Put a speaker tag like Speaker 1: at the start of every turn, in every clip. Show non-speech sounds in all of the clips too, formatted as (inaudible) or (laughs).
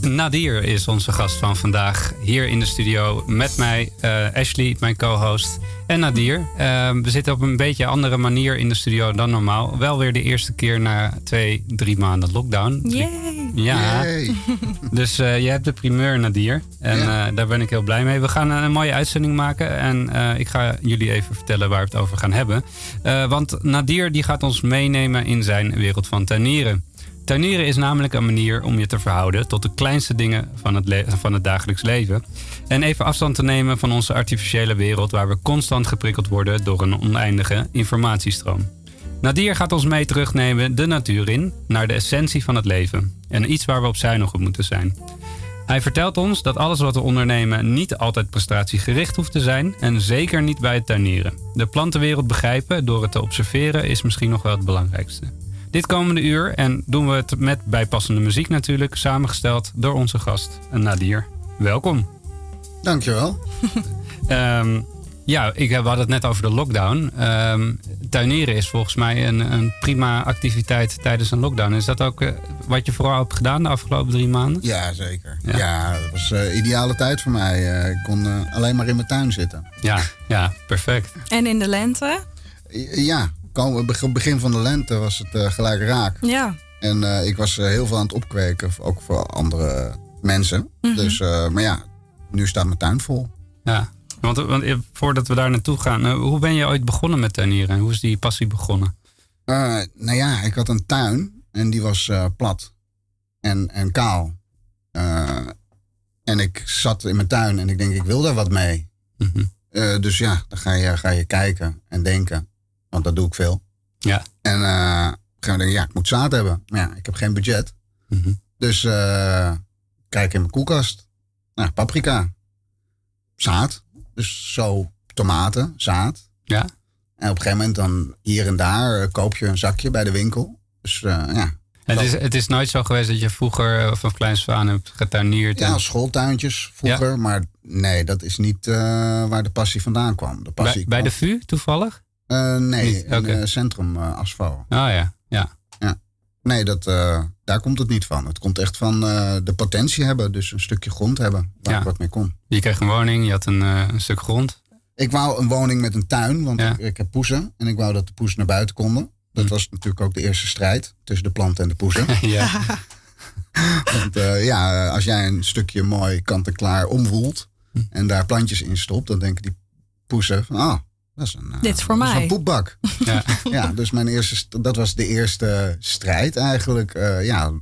Speaker 1: Nadir is onze gast van vandaag hier in de studio met mij, eh, Ashley, mijn co-host, en Nadir. Eh, we zitten op een beetje andere manier in de studio dan normaal. Wel weer de eerste keer na twee, drie maanden lockdown.
Speaker 2: Yay.
Speaker 1: Ja,
Speaker 3: Yay. (laughs)
Speaker 1: dus eh, je hebt de primeur, Nadir. En
Speaker 3: Ja.
Speaker 1: eh, daar ben ik heel blij mee. We gaan een, mooie uitzending maken. En eh, ik ga jullie even vertellen waar we het over gaan hebben. Eh, want Nadir die gaat ons meenemen in zijn wereld van tuinieren. Tuinieren is namelijk een manier om je te verhouden tot de kleinste dingen van het, van het dagelijks leven. En even afstand te nemen van onze artificiële wereld waar we constant geprikkeld worden door een oneindige informatiestroom. Nadir gaat ons mee terugnemen de natuur in, naar de essentie van het leven. En iets waar we op zuinig op moeten zijn. Hij vertelt ons dat alles wat we ondernemen niet altijd prestatiegericht hoeft te zijn en zeker niet bij het tuinieren. De plantenwereld begrijpen door het te observeren is misschien nog wel het belangrijkste. Dit komende uur en doen we het met bijpassende muziek natuurlijk, samengesteld door onze gast Nadir. Welkom.
Speaker 3: Dankjewel. (laughs)
Speaker 1: Ehm, ja, ik, we hadden het net over de lockdown. Ehm, tuinieren is volgens mij een, een prima activiteit tijdens een lockdown. Is dat ook eh, wat je vooral hebt gedaan de afgelopen drie maanden?
Speaker 3: Ja, zeker.
Speaker 1: Ja.
Speaker 3: Ja, dat was eh ideale tijd voor mij. Eh, ik kon eh, alleen maar in mijn tuin zitten.
Speaker 1: Ja, ja, perfect.
Speaker 2: En in de lente?
Speaker 3: Ja, begin van de lente was het eh, gelijk raak.
Speaker 2: Ja.
Speaker 3: En eh, ik was eh, heel veel aan het opkweken, ook voor andere mensen.
Speaker 2: Mhm.
Speaker 3: Dus, eh, maar ja, nu staat mijn tuin vol.
Speaker 1: Ja. Want, want voordat we daar naartoe gaan, hoe ben je ooit begonnen met tuinieren? Hoe is die passie begonnen?
Speaker 3: Eh, nou ja, ik had een tuin en die was eh, plat en, en kaal. Eh, en ik zat in mijn tuin en ik denk, ik wil daar wat mee.
Speaker 1: Mhm.
Speaker 3: Eh, dus ja, dan ga je, ga je kijken en denken. Want dat doe ik veel.
Speaker 1: Ja.
Speaker 3: En eh op een gegeven moment denk ik, ja, ik moet zaad hebben. Maar ja, ik heb geen budget.
Speaker 1: Mhm.
Speaker 3: Dus eh, kijk in mijn koelkast. Nou, paprika. Zaad. Dus zo tomaten, zaad.
Speaker 1: Ja.
Speaker 3: En op een gegeven moment dan hier en daar eh, koop je een zakje bij de winkel. Dus eh, ja.
Speaker 1: Het is, het is nooit zo geweest dat je vroeger van kleins aan hebt getuinierd.
Speaker 3: Ja,
Speaker 1: en-
Speaker 3: schooltuintjes vroeger. Maar nee, dat is niet waar de passie vandaan kwam. De passie
Speaker 1: bij, bij de
Speaker 3: kwam-
Speaker 1: VU toevallig?
Speaker 3: Eh, nee, in
Speaker 1: Oké.
Speaker 3: eh, Centrum eh Asfo.
Speaker 1: Oh ja, ja.
Speaker 3: Nee, dat, daar komt het niet van. Het komt echt van de potentie hebben. Dus een stukje grond hebben waar
Speaker 1: Ja.
Speaker 3: ik wat mee kon.
Speaker 1: Je kreeg een woning, je had een, een stuk grond.
Speaker 3: Ik wou een woning met een tuin, want
Speaker 1: Ja.
Speaker 3: ik, ik heb poezen. En ik wou dat de poezen naar buiten konden. Dat
Speaker 1: Hm.
Speaker 3: was natuurlijk ook de eerste strijd tussen de planten en de poezen. (laughs)
Speaker 1: ja. (laughs)
Speaker 3: want ja, als jij een stukje mooi kant-en-klaar omwoelt...
Speaker 1: Hm.
Speaker 3: en daar plantjes in stopt, dan denken die poezen van... ah, dat is een, eh,
Speaker 2: Dit is voor
Speaker 3: dat
Speaker 2: mij.
Speaker 3: een poepbak. (laughs)
Speaker 1: ja.
Speaker 3: ja, dus mijn eerste, st- dat was de eerste strijd eigenlijk. Eh, ja,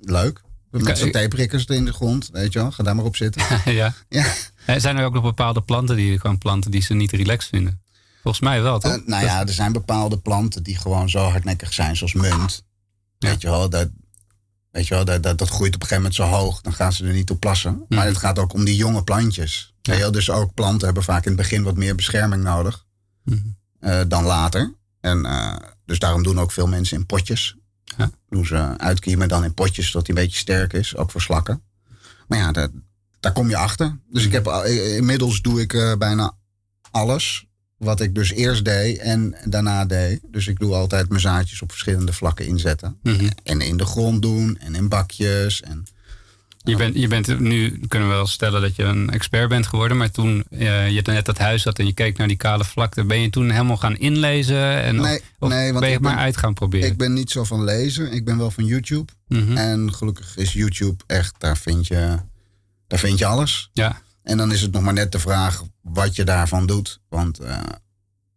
Speaker 3: leuk. Met zo'n tapeprikkers in de grond, weet je wel. Ga daar maar op zitten. (laughs)
Speaker 1: ja.
Speaker 3: Ja.
Speaker 1: En zijn er ook nog bepaalde planten die je kan planten die ze niet relaxed vinden? Volgens mij wel, toch?
Speaker 3: Eh, nou ja, er zijn bepaalde planten die gewoon zo hardnekkig zijn, zoals munt.
Speaker 1: Ja.
Speaker 3: Weet je wel, dat, weet je wel dat, dat, dat groeit op een gegeven moment zo hoog. Dan gaan ze er niet op plassen. Maar
Speaker 1: Mhm.
Speaker 3: het gaat ook om die jonge plantjes.
Speaker 1: Ja.
Speaker 3: Dus ook planten hebben vaak in het begin wat meer bescherming nodig
Speaker 1: Mhm.
Speaker 3: eh, dan later. En eh, dus daarom doen ook veel mensen in potjes.
Speaker 1: Ja.
Speaker 3: Doen ze uitkiemen dan in potjes tot die een beetje sterk is, ook voor slakken. Maar ja, daar, daar kom je achter. Dus ik heb, inmiddels doe ik eh, bijna alles wat ik dus eerst deed en daarna deed. Dus ik doe altijd mijn zaadjes op verschillende vlakken inzetten.
Speaker 1: Mhm.
Speaker 3: En in de grond doen en in bakjes. En,
Speaker 1: Je bent, je bent nu, kunnen we wel stellen dat je een expert bent geworden. Maar toen eh, je net dat huis had en je keek naar die kale vlakte. Ben je toen helemaal gaan inlezen? En,
Speaker 3: Nee,
Speaker 1: of, of
Speaker 3: nee, want
Speaker 1: ben je het maar uit gaan proberen?
Speaker 3: ik ben niet zo van lezen. Ik ben wel van YouTube.
Speaker 1: Mhm.
Speaker 3: En gelukkig is YouTube echt, daar vind je, daar vind je alles.
Speaker 1: Ja,
Speaker 3: En dan is het nog maar net de vraag wat je daarvan doet. Want eh,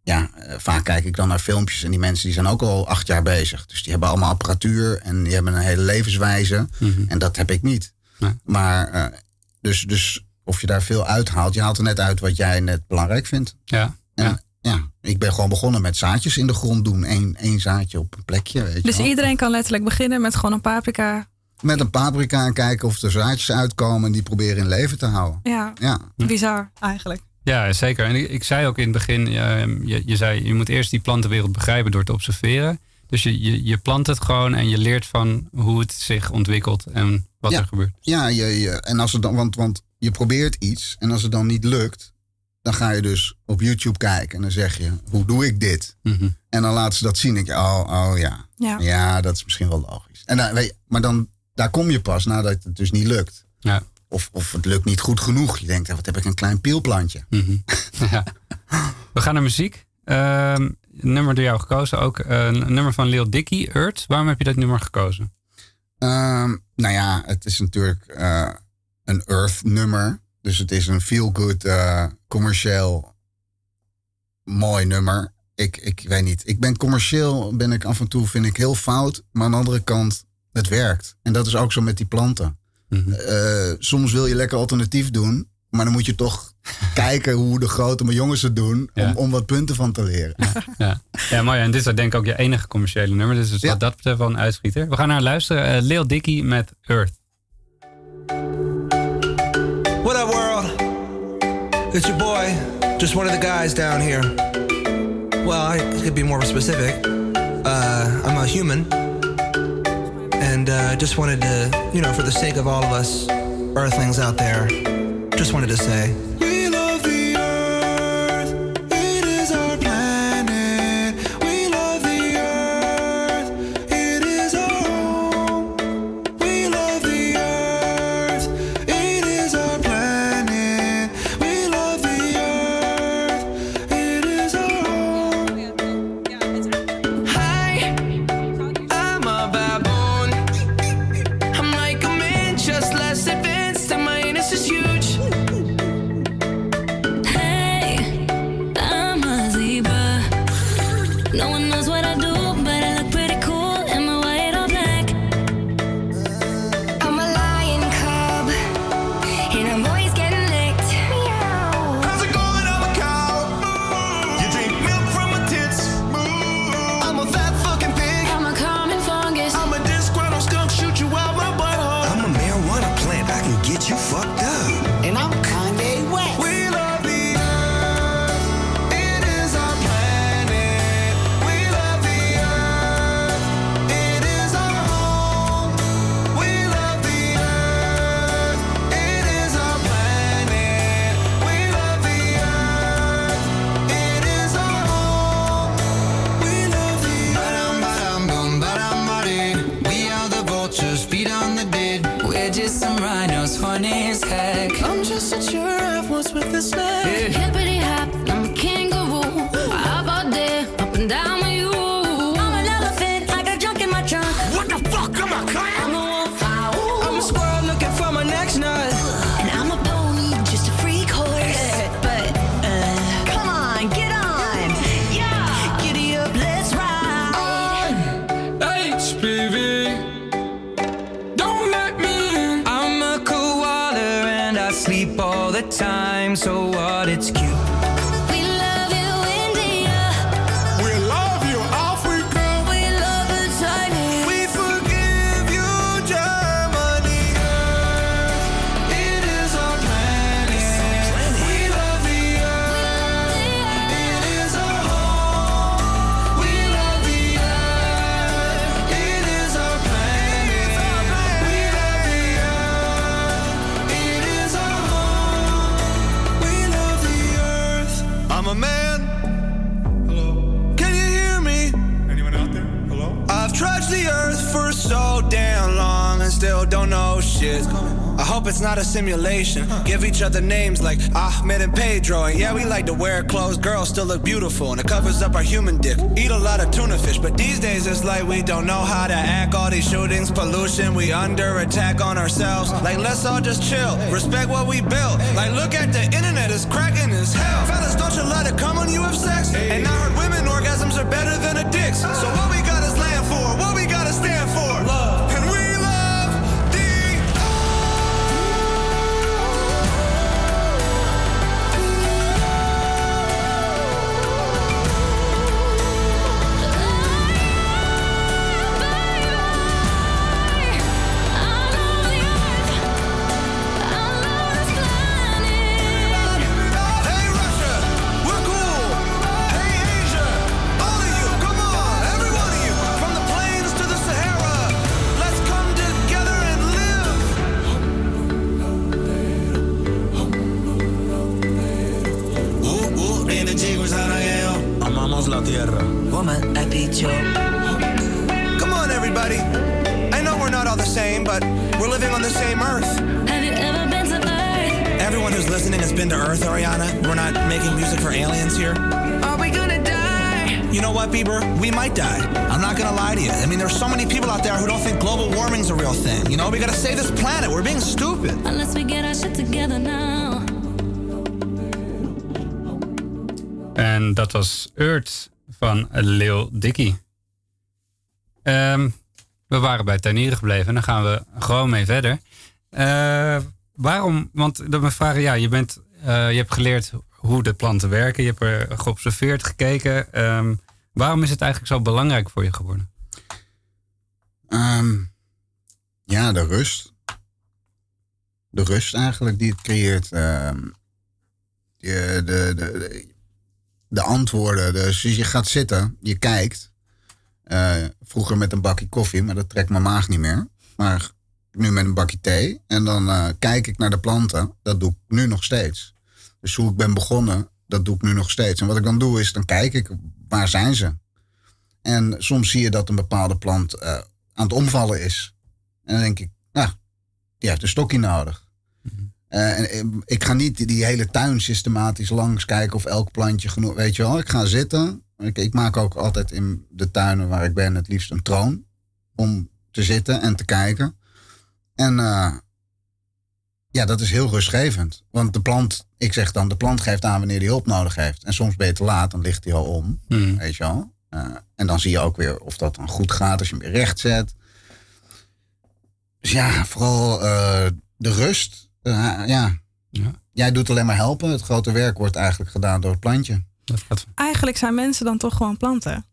Speaker 3: ja, eh, vaak kijk ik dan naar filmpjes en die mensen die zijn ook al acht jaar bezig. Dus die hebben allemaal apparatuur en die hebben een hele levenswijze.
Speaker 1: Mhm.
Speaker 3: En dat heb ik niet.
Speaker 1: Nee.
Speaker 3: Maar eh, dus, dus of je daar veel uithaalt, je haalt er net uit wat jij net belangrijk vindt.
Speaker 1: ja,
Speaker 3: En
Speaker 1: ja.
Speaker 3: ja, ik ben gewoon begonnen met zaadjes in de grond doen. Eén, één zaadje op een plekje. Weet je
Speaker 2: Dus
Speaker 3: wel.
Speaker 2: iedereen kan letterlijk beginnen met gewoon een paprika
Speaker 3: Met een paprika en kijken of er zaadjes uitkomen en die proberen in leven te houden.
Speaker 2: Ja,
Speaker 3: Ja,
Speaker 2: bizar eigenlijk.
Speaker 1: Ja, zeker. En ik, ik zei ook in het begin, je, je zei je moet eerst die plantenwereld begrijpen door te observeren. Dus je, je, je plant het gewoon en je leert van hoe het zich ontwikkelt en wat
Speaker 3: Ja.
Speaker 1: er gebeurt.
Speaker 3: ja je, je, en als het dan, want, want je probeert iets en als het dan niet lukt, dan ga je dus op YouTube kijken en dan zeg je, hoe doe ik dit?
Speaker 1: Mhm.
Speaker 3: En dan laten ze dat zien. Ik, oh, oh ja.
Speaker 2: Ja.
Speaker 3: Ja, dat is misschien wel logisch. En dan, weet je, maar dan, daar kom je pas nadat het dus niet lukt.
Speaker 1: Ja.
Speaker 3: Of, of het lukt niet goed genoeg. Je denkt, wat heb ik een klein pielplantje.
Speaker 1: Mhm. (laughs) ja. We gaan naar muziek. Ehm, een nummer door jou gekozen ook. eh, een nummer van Lil Dicky, Earth. Waarom heb je dat nummer gekozen?
Speaker 3: Ehm, nou ja, het is natuurlijk eh, een Earth nummer. Dus het is een feel-good eh, commercieel mooi nummer. Ik, ik weet niet. Ik ben commercieel, ben ik af en toe, vind ik heel fout. Maar aan de andere kant, het werkt. En dat is ook zo met die planten.
Speaker 1: Mhm.
Speaker 3: Eh, soms wil je lekker alternatief doen. Maar dan moet je toch (laughs) kijken hoe de grote maar jongens het doen.
Speaker 1: Ja.
Speaker 3: Om, om wat punten van te leren.
Speaker 1: Ja. ja, mooi. En dit is denk ik ook je enige commerciële nummer. Dus
Speaker 3: Ja.
Speaker 1: wat dat betreft wel een uitschieter. We gaan naar luisteren. Eh, Lil Dicky met Earth.
Speaker 4: What up, world? It's your boy, just one of the guys down here. Well, I could be more specific. Uh, I'm a human, and uh, just wanted to, you know, for the sake of all of us Earthlings out there, just wanted to say.
Speaker 5: It's
Speaker 4: not a simulation. Give each other names like Ahmed and Pedro. And yeah, we like to wear clothes. Girls still look beautiful and it covers up our human dick. Eat a lot of tuna fish, but these days it's like we don't know how to act. All these shootings, pollution, we under attack on ourselves. Like, let's all just chill. Respect what we built. Like, look at the internet, it's cracking as hell. Fellas, don't you let it come when you have sex? And I heard women orgasms are better than a dick's. So what know what, Bieber? We might die. I'm not gonna lie to you. I mean, there's so many people out there who don't think global warming's a real thing. You know, we gotta save this planet. We're being stupid.
Speaker 6: Unless we get our shit together now.
Speaker 1: En dat was Earth van Lil Dicky. Ehm, we waren bij tuinieren gebleven en daar gaan we gewoon mee verder. Eh, waarom? Want dan me vragen, ja, je, bent, eh, je hebt geleerd hoe de planten werken, je hebt er geobserveerd, gekeken. Ehm, waarom is het eigenlijk zo belangrijk voor je geworden?
Speaker 3: Ehm, ja, de rust. De rust eigenlijk die het creëert. Ehm, de, de, de, de antwoorden. Dus je gaat zitten, je kijkt. Eh, vroeger met een bakje koffie, maar dat trekt mijn maag niet meer. Maar nu met een bakje thee. En dan eh, kijk ik naar de planten. Dat doe ik nu nog steeds. Dus hoe ik ben begonnen, dat doe ik nu nog steeds. En wat ik dan doe is, dan kijk ik, waar zijn ze? En soms zie je dat een bepaalde plant eh, aan het omvallen is. En dan denk ik, nou, die heeft een stokje nodig. Eh, en, eh, ik ga niet die, die hele tuin systematisch langs kijken of elk plantje genoeg. Weet je wel, ik ga zitten. Ik, ik maak ook altijd in de tuinen waar ik ben het liefst een troon. Om te zitten en te kijken. En ja, dat is heel rustgevend. Want de plant, ik zeg dan, de plant geeft aan wanneer die hulp nodig heeft. En soms ben je te laat, dan ligt hij al om.
Speaker 1: Hmm.
Speaker 3: Weet je wel. Eh, en dan zie je ook weer of dat dan goed gaat als je hem weer recht zet. Dus ja, vooral eh, de rust. Eh, ja.
Speaker 1: Ja.
Speaker 3: Jij doet alleen maar helpen. Het grote werk wordt eigenlijk gedaan door het plantje.
Speaker 1: Dat gaat
Speaker 2: Eigenlijk zijn mensen dan toch gewoon planten.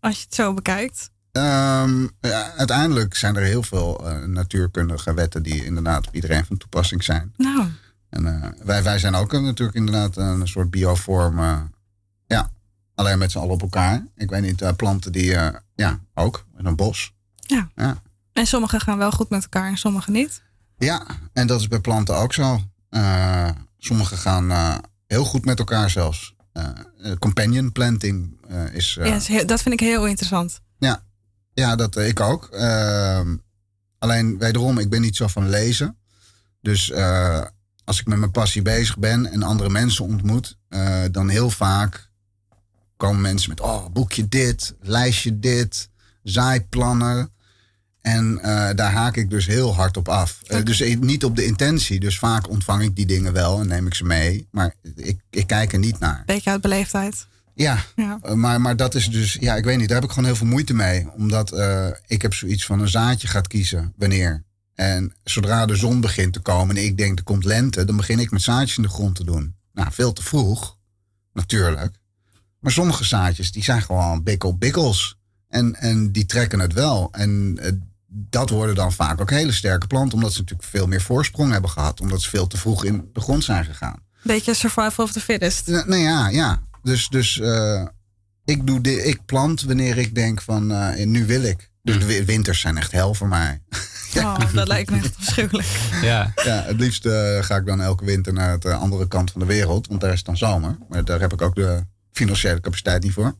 Speaker 2: Als je het zo bekijkt.
Speaker 3: Ja, uiteindelijk zijn er heel veel eh, natuurkundige wetten die inderdaad op iedereen van toepassing zijn.
Speaker 2: Nou,
Speaker 3: En eh, wij, wij zijn ook natuurlijk inderdaad een soort biovorm. eh, ja, alleen met z'n allen op elkaar. Ik weet niet, planten die, ja, ook in een bos.
Speaker 2: ja.
Speaker 3: Ja.
Speaker 2: En sommige gaan wel goed met elkaar en sommige niet.
Speaker 3: Ja, en dat is bij planten ook zo. Sommige gaan heel goed met elkaar zelfs. Companion planting is.
Speaker 2: Ja, dat vind ik heel interessant.
Speaker 3: Ja, ja dat eh, ik ook. Ehm, alleen wederom, ik ben niet zo van lezen. Dus eh, als ik met mijn passie bezig ben en andere mensen ontmoet, eh, dan heel vaak komen mensen met: oh, boekje dit, lijstje dit, zaaiplannen. En daar haak ik dus heel hard op af. Dus niet op de intentie. Dus vaak ontvang ik die dingen wel en neem ik ze mee. Maar ik, ik kijk er niet naar.
Speaker 2: Beetje uit beleefdheid.
Speaker 3: Ja,
Speaker 2: Ja.
Speaker 3: eh, maar, maar dat is dus, ja, ik weet niet, daar heb ik gewoon heel veel moeite mee. Omdat eh, ik heb zoiets van een zaadje gaat kiezen, wanneer. En zodra de zon begint te komen en ik denk er komt lente, dan begin ik met zaadjes in de grond te doen. Nou, veel te vroeg, natuurlijk. Maar sommige zaadjes, die zijn gewoon bikkel-bikkels. En, en die trekken het wel. En eh, dat worden dan vaak ook hele sterke planten, omdat ze natuurlijk veel meer voorsprong hebben gehad. Omdat ze veel te vroeg in de grond zijn gegaan.
Speaker 2: Beetje survival of the fittest.
Speaker 3: N- Nou ja, ja. Dus, dus eh, ik, doe ik plant wanneer ik denk van eh, nu wil ik. Dus de wi- winters zijn echt hel voor mij.
Speaker 2: Oh, (laughs) dat lijkt me echt afschuwelijk.
Speaker 1: Ja,
Speaker 3: Ja, het liefst eh, ga ik dan elke winter naar eh, andere kant van de wereld. Want daar is het dan zomer. Maar daar heb ik ook de financiële capaciteit niet voor.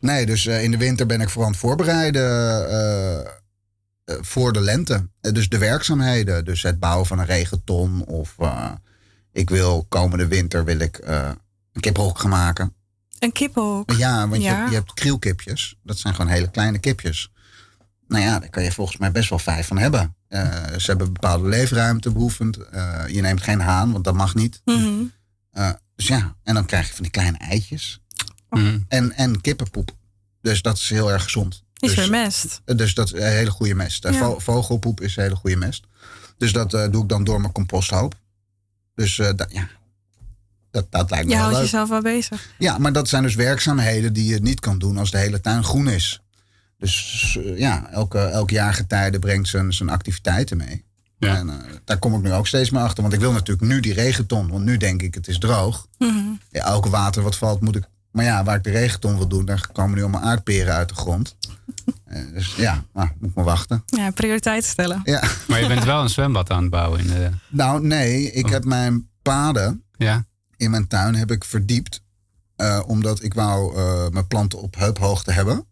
Speaker 3: Nee, dus eh, in de winter ben ik vooral aan het voorbereiden voor de lente. Dus de werkzaamheden. Dus het bouwen van een regenton. Of eh, ik wil komende winter wil ik eh, een kiphok gaan maken.
Speaker 2: Een kippenhok.
Speaker 3: Ja, want Je,
Speaker 2: Ja.
Speaker 3: je hebt krielkipjes. Dat zijn gewoon hele kleine kipjes. Nou ja, daar kan je volgens mij best wel vijf van hebben. Eh, ze hebben bepaalde leefruimte behoefend. Eh, je neemt geen haan, want dat mag niet.
Speaker 2: Mhm.
Speaker 3: Eh, dus ja, en dan krijg je van die kleine eitjes.
Speaker 1: Mhm.
Speaker 3: En, en kippenpoep. Dus dat is heel erg gezond.
Speaker 2: Is
Speaker 3: dus,
Speaker 2: weer mest.
Speaker 3: Dus dat is een hele goede mest.
Speaker 2: Ja.
Speaker 3: vo- Vogelpoep is een hele goede mest. Dus dat eh, doe ik dan door mijn composthoop. Dus eh, dat, ja, dat, dat lijkt me
Speaker 2: Je
Speaker 3: heel
Speaker 2: houdt
Speaker 3: leuk.
Speaker 2: jezelf wel bezig.
Speaker 3: Ja, maar dat zijn dus werkzaamheden die je niet kan doen als de hele tuin groen is. Dus eh, ja, elke, elk jaargetijde brengt zijn, zijn activiteiten mee.
Speaker 1: Ja.
Speaker 3: En eh, daar kom ik nu ook steeds meer achter. Want ik wil natuurlijk nu die regenton. Want nu denk ik, het is droog.
Speaker 2: Mhm.
Speaker 3: Ja, elke water wat valt moet ik... Maar ja, waar ik de regenton wil doen, daar komen nu allemaal aardperen uit de grond. (laughs) Eh, dus ja, nou, moet ik maar wachten.
Speaker 2: Ja, prioriteiten stellen.
Speaker 3: Ja.
Speaker 1: maar je bent wel een zwembad aan het bouwen. In de,
Speaker 3: Nou, nee, ik heb mijn paden
Speaker 1: ja,
Speaker 3: in mijn tuin heb ik verdiept. Eh, omdat ik wou eh, mijn planten op heuphoogte hebben.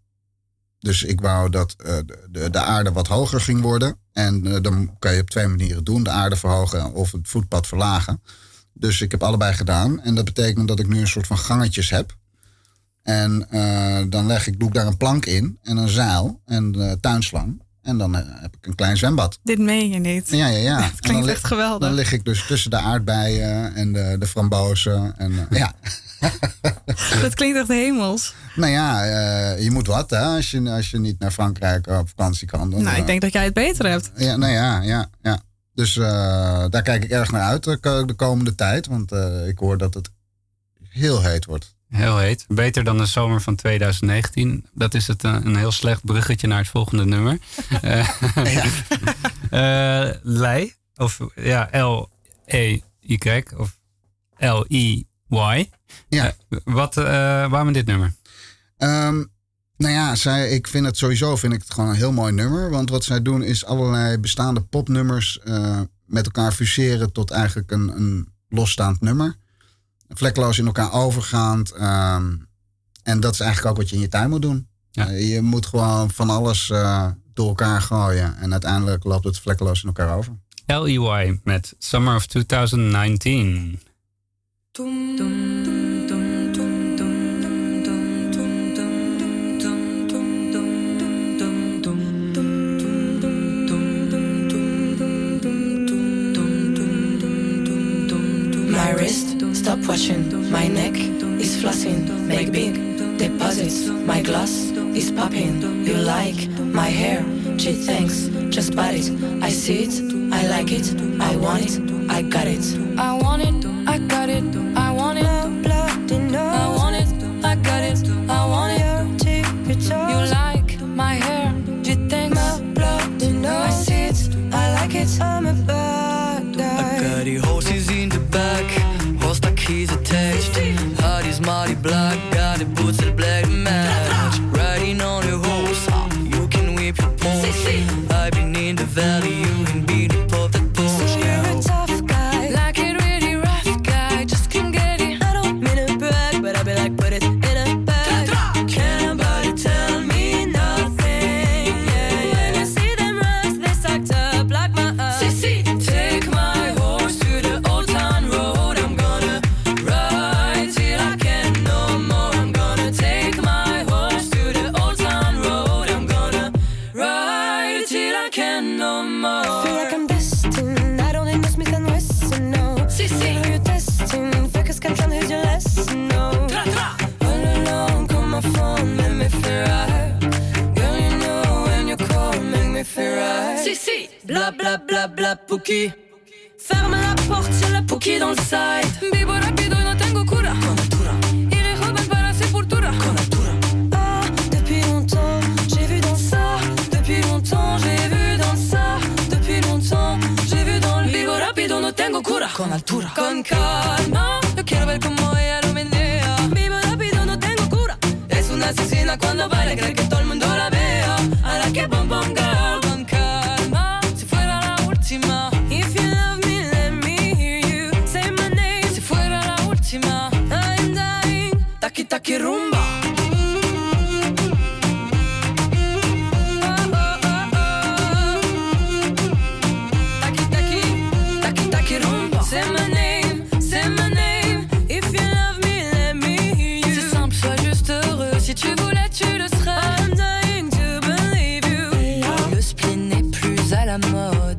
Speaker 3: Dus ik wou dat eh, de, de, de aarde wat hoger ging worden. En dan kan je op twee manieren doen. De aarde verhogen of het voetpad verlagen. Dus ik heb allebei gedaan. En dat betekent dat ik nu een soort van gangetjes heb. En dan leg ik, doe ik daar een plank in. En een zeil en tuinslang. En dan eh, heb ik een klein zwembad.
Speaker 2: Dit meen je niet.
Speaker 3: Ja, ja, ja. (laughs)
Speaker 2: Het klinkt echt geweldig.
Speaker 3: Dan lig ik dus tussen de aardbeien en de, de frambozen. En, eh, ja. (laughs)
Speaker 2: Dat klinkt echt hemels.
Speaker 3: Nou ja, eh, je moet wat hè, als je, als je niet naar Frankrijk op vakantie kan. Dan,
Speaker 2: Nou, ik denk dat jij het beter hebt.
Speaker 3: Ja, nou ja, ja, ja. Dus daar kijk ik erg naar uit de, ko- de komende tijd. Want ik hoor dat het heel heet wordt.
Speaker 1: Heel heet. Beter dan de zomer van 2019. Dat is het, eh, een heel slecht bruggetje naar het volgende nummer. (laughs) Eh, (laughs) eh, Lei, of ja, L-E-Y, of L-I-Y.
Speaker 3: Ja.
Speaker 1: Wat, eh, waarom dit nummer?
Speaker 3: Ehm, nou ja, zij, ik vind het sowieso vind ik het gewoon een heel mooi nummer. Want wat zij doen is allerlei bestaande popnummers met elkaar fuseren tot eigenlijk een, een losstaand nummer. Vlekkeloos in elkaar overgaand. ehm, en dat is eigenlijk ook wat je in je tuin moet doen. Eh, je moet gewoon van alles eh, door elkaar gooien. En uiteindelijk loopt het vlekkeloos in elkaar over.
Speaker 1: L-E-Y met Summer of 2019.
Speaker 7: My wrist, stop watching. My neck is flossing. Make big deposits. My gloss is popping. You like my hair? Gee, thanks. Just buy it. I see it. I like it. I want it. I got it. I want it. I got it. I want it.
Speaker 8: Black, got the boots that black match.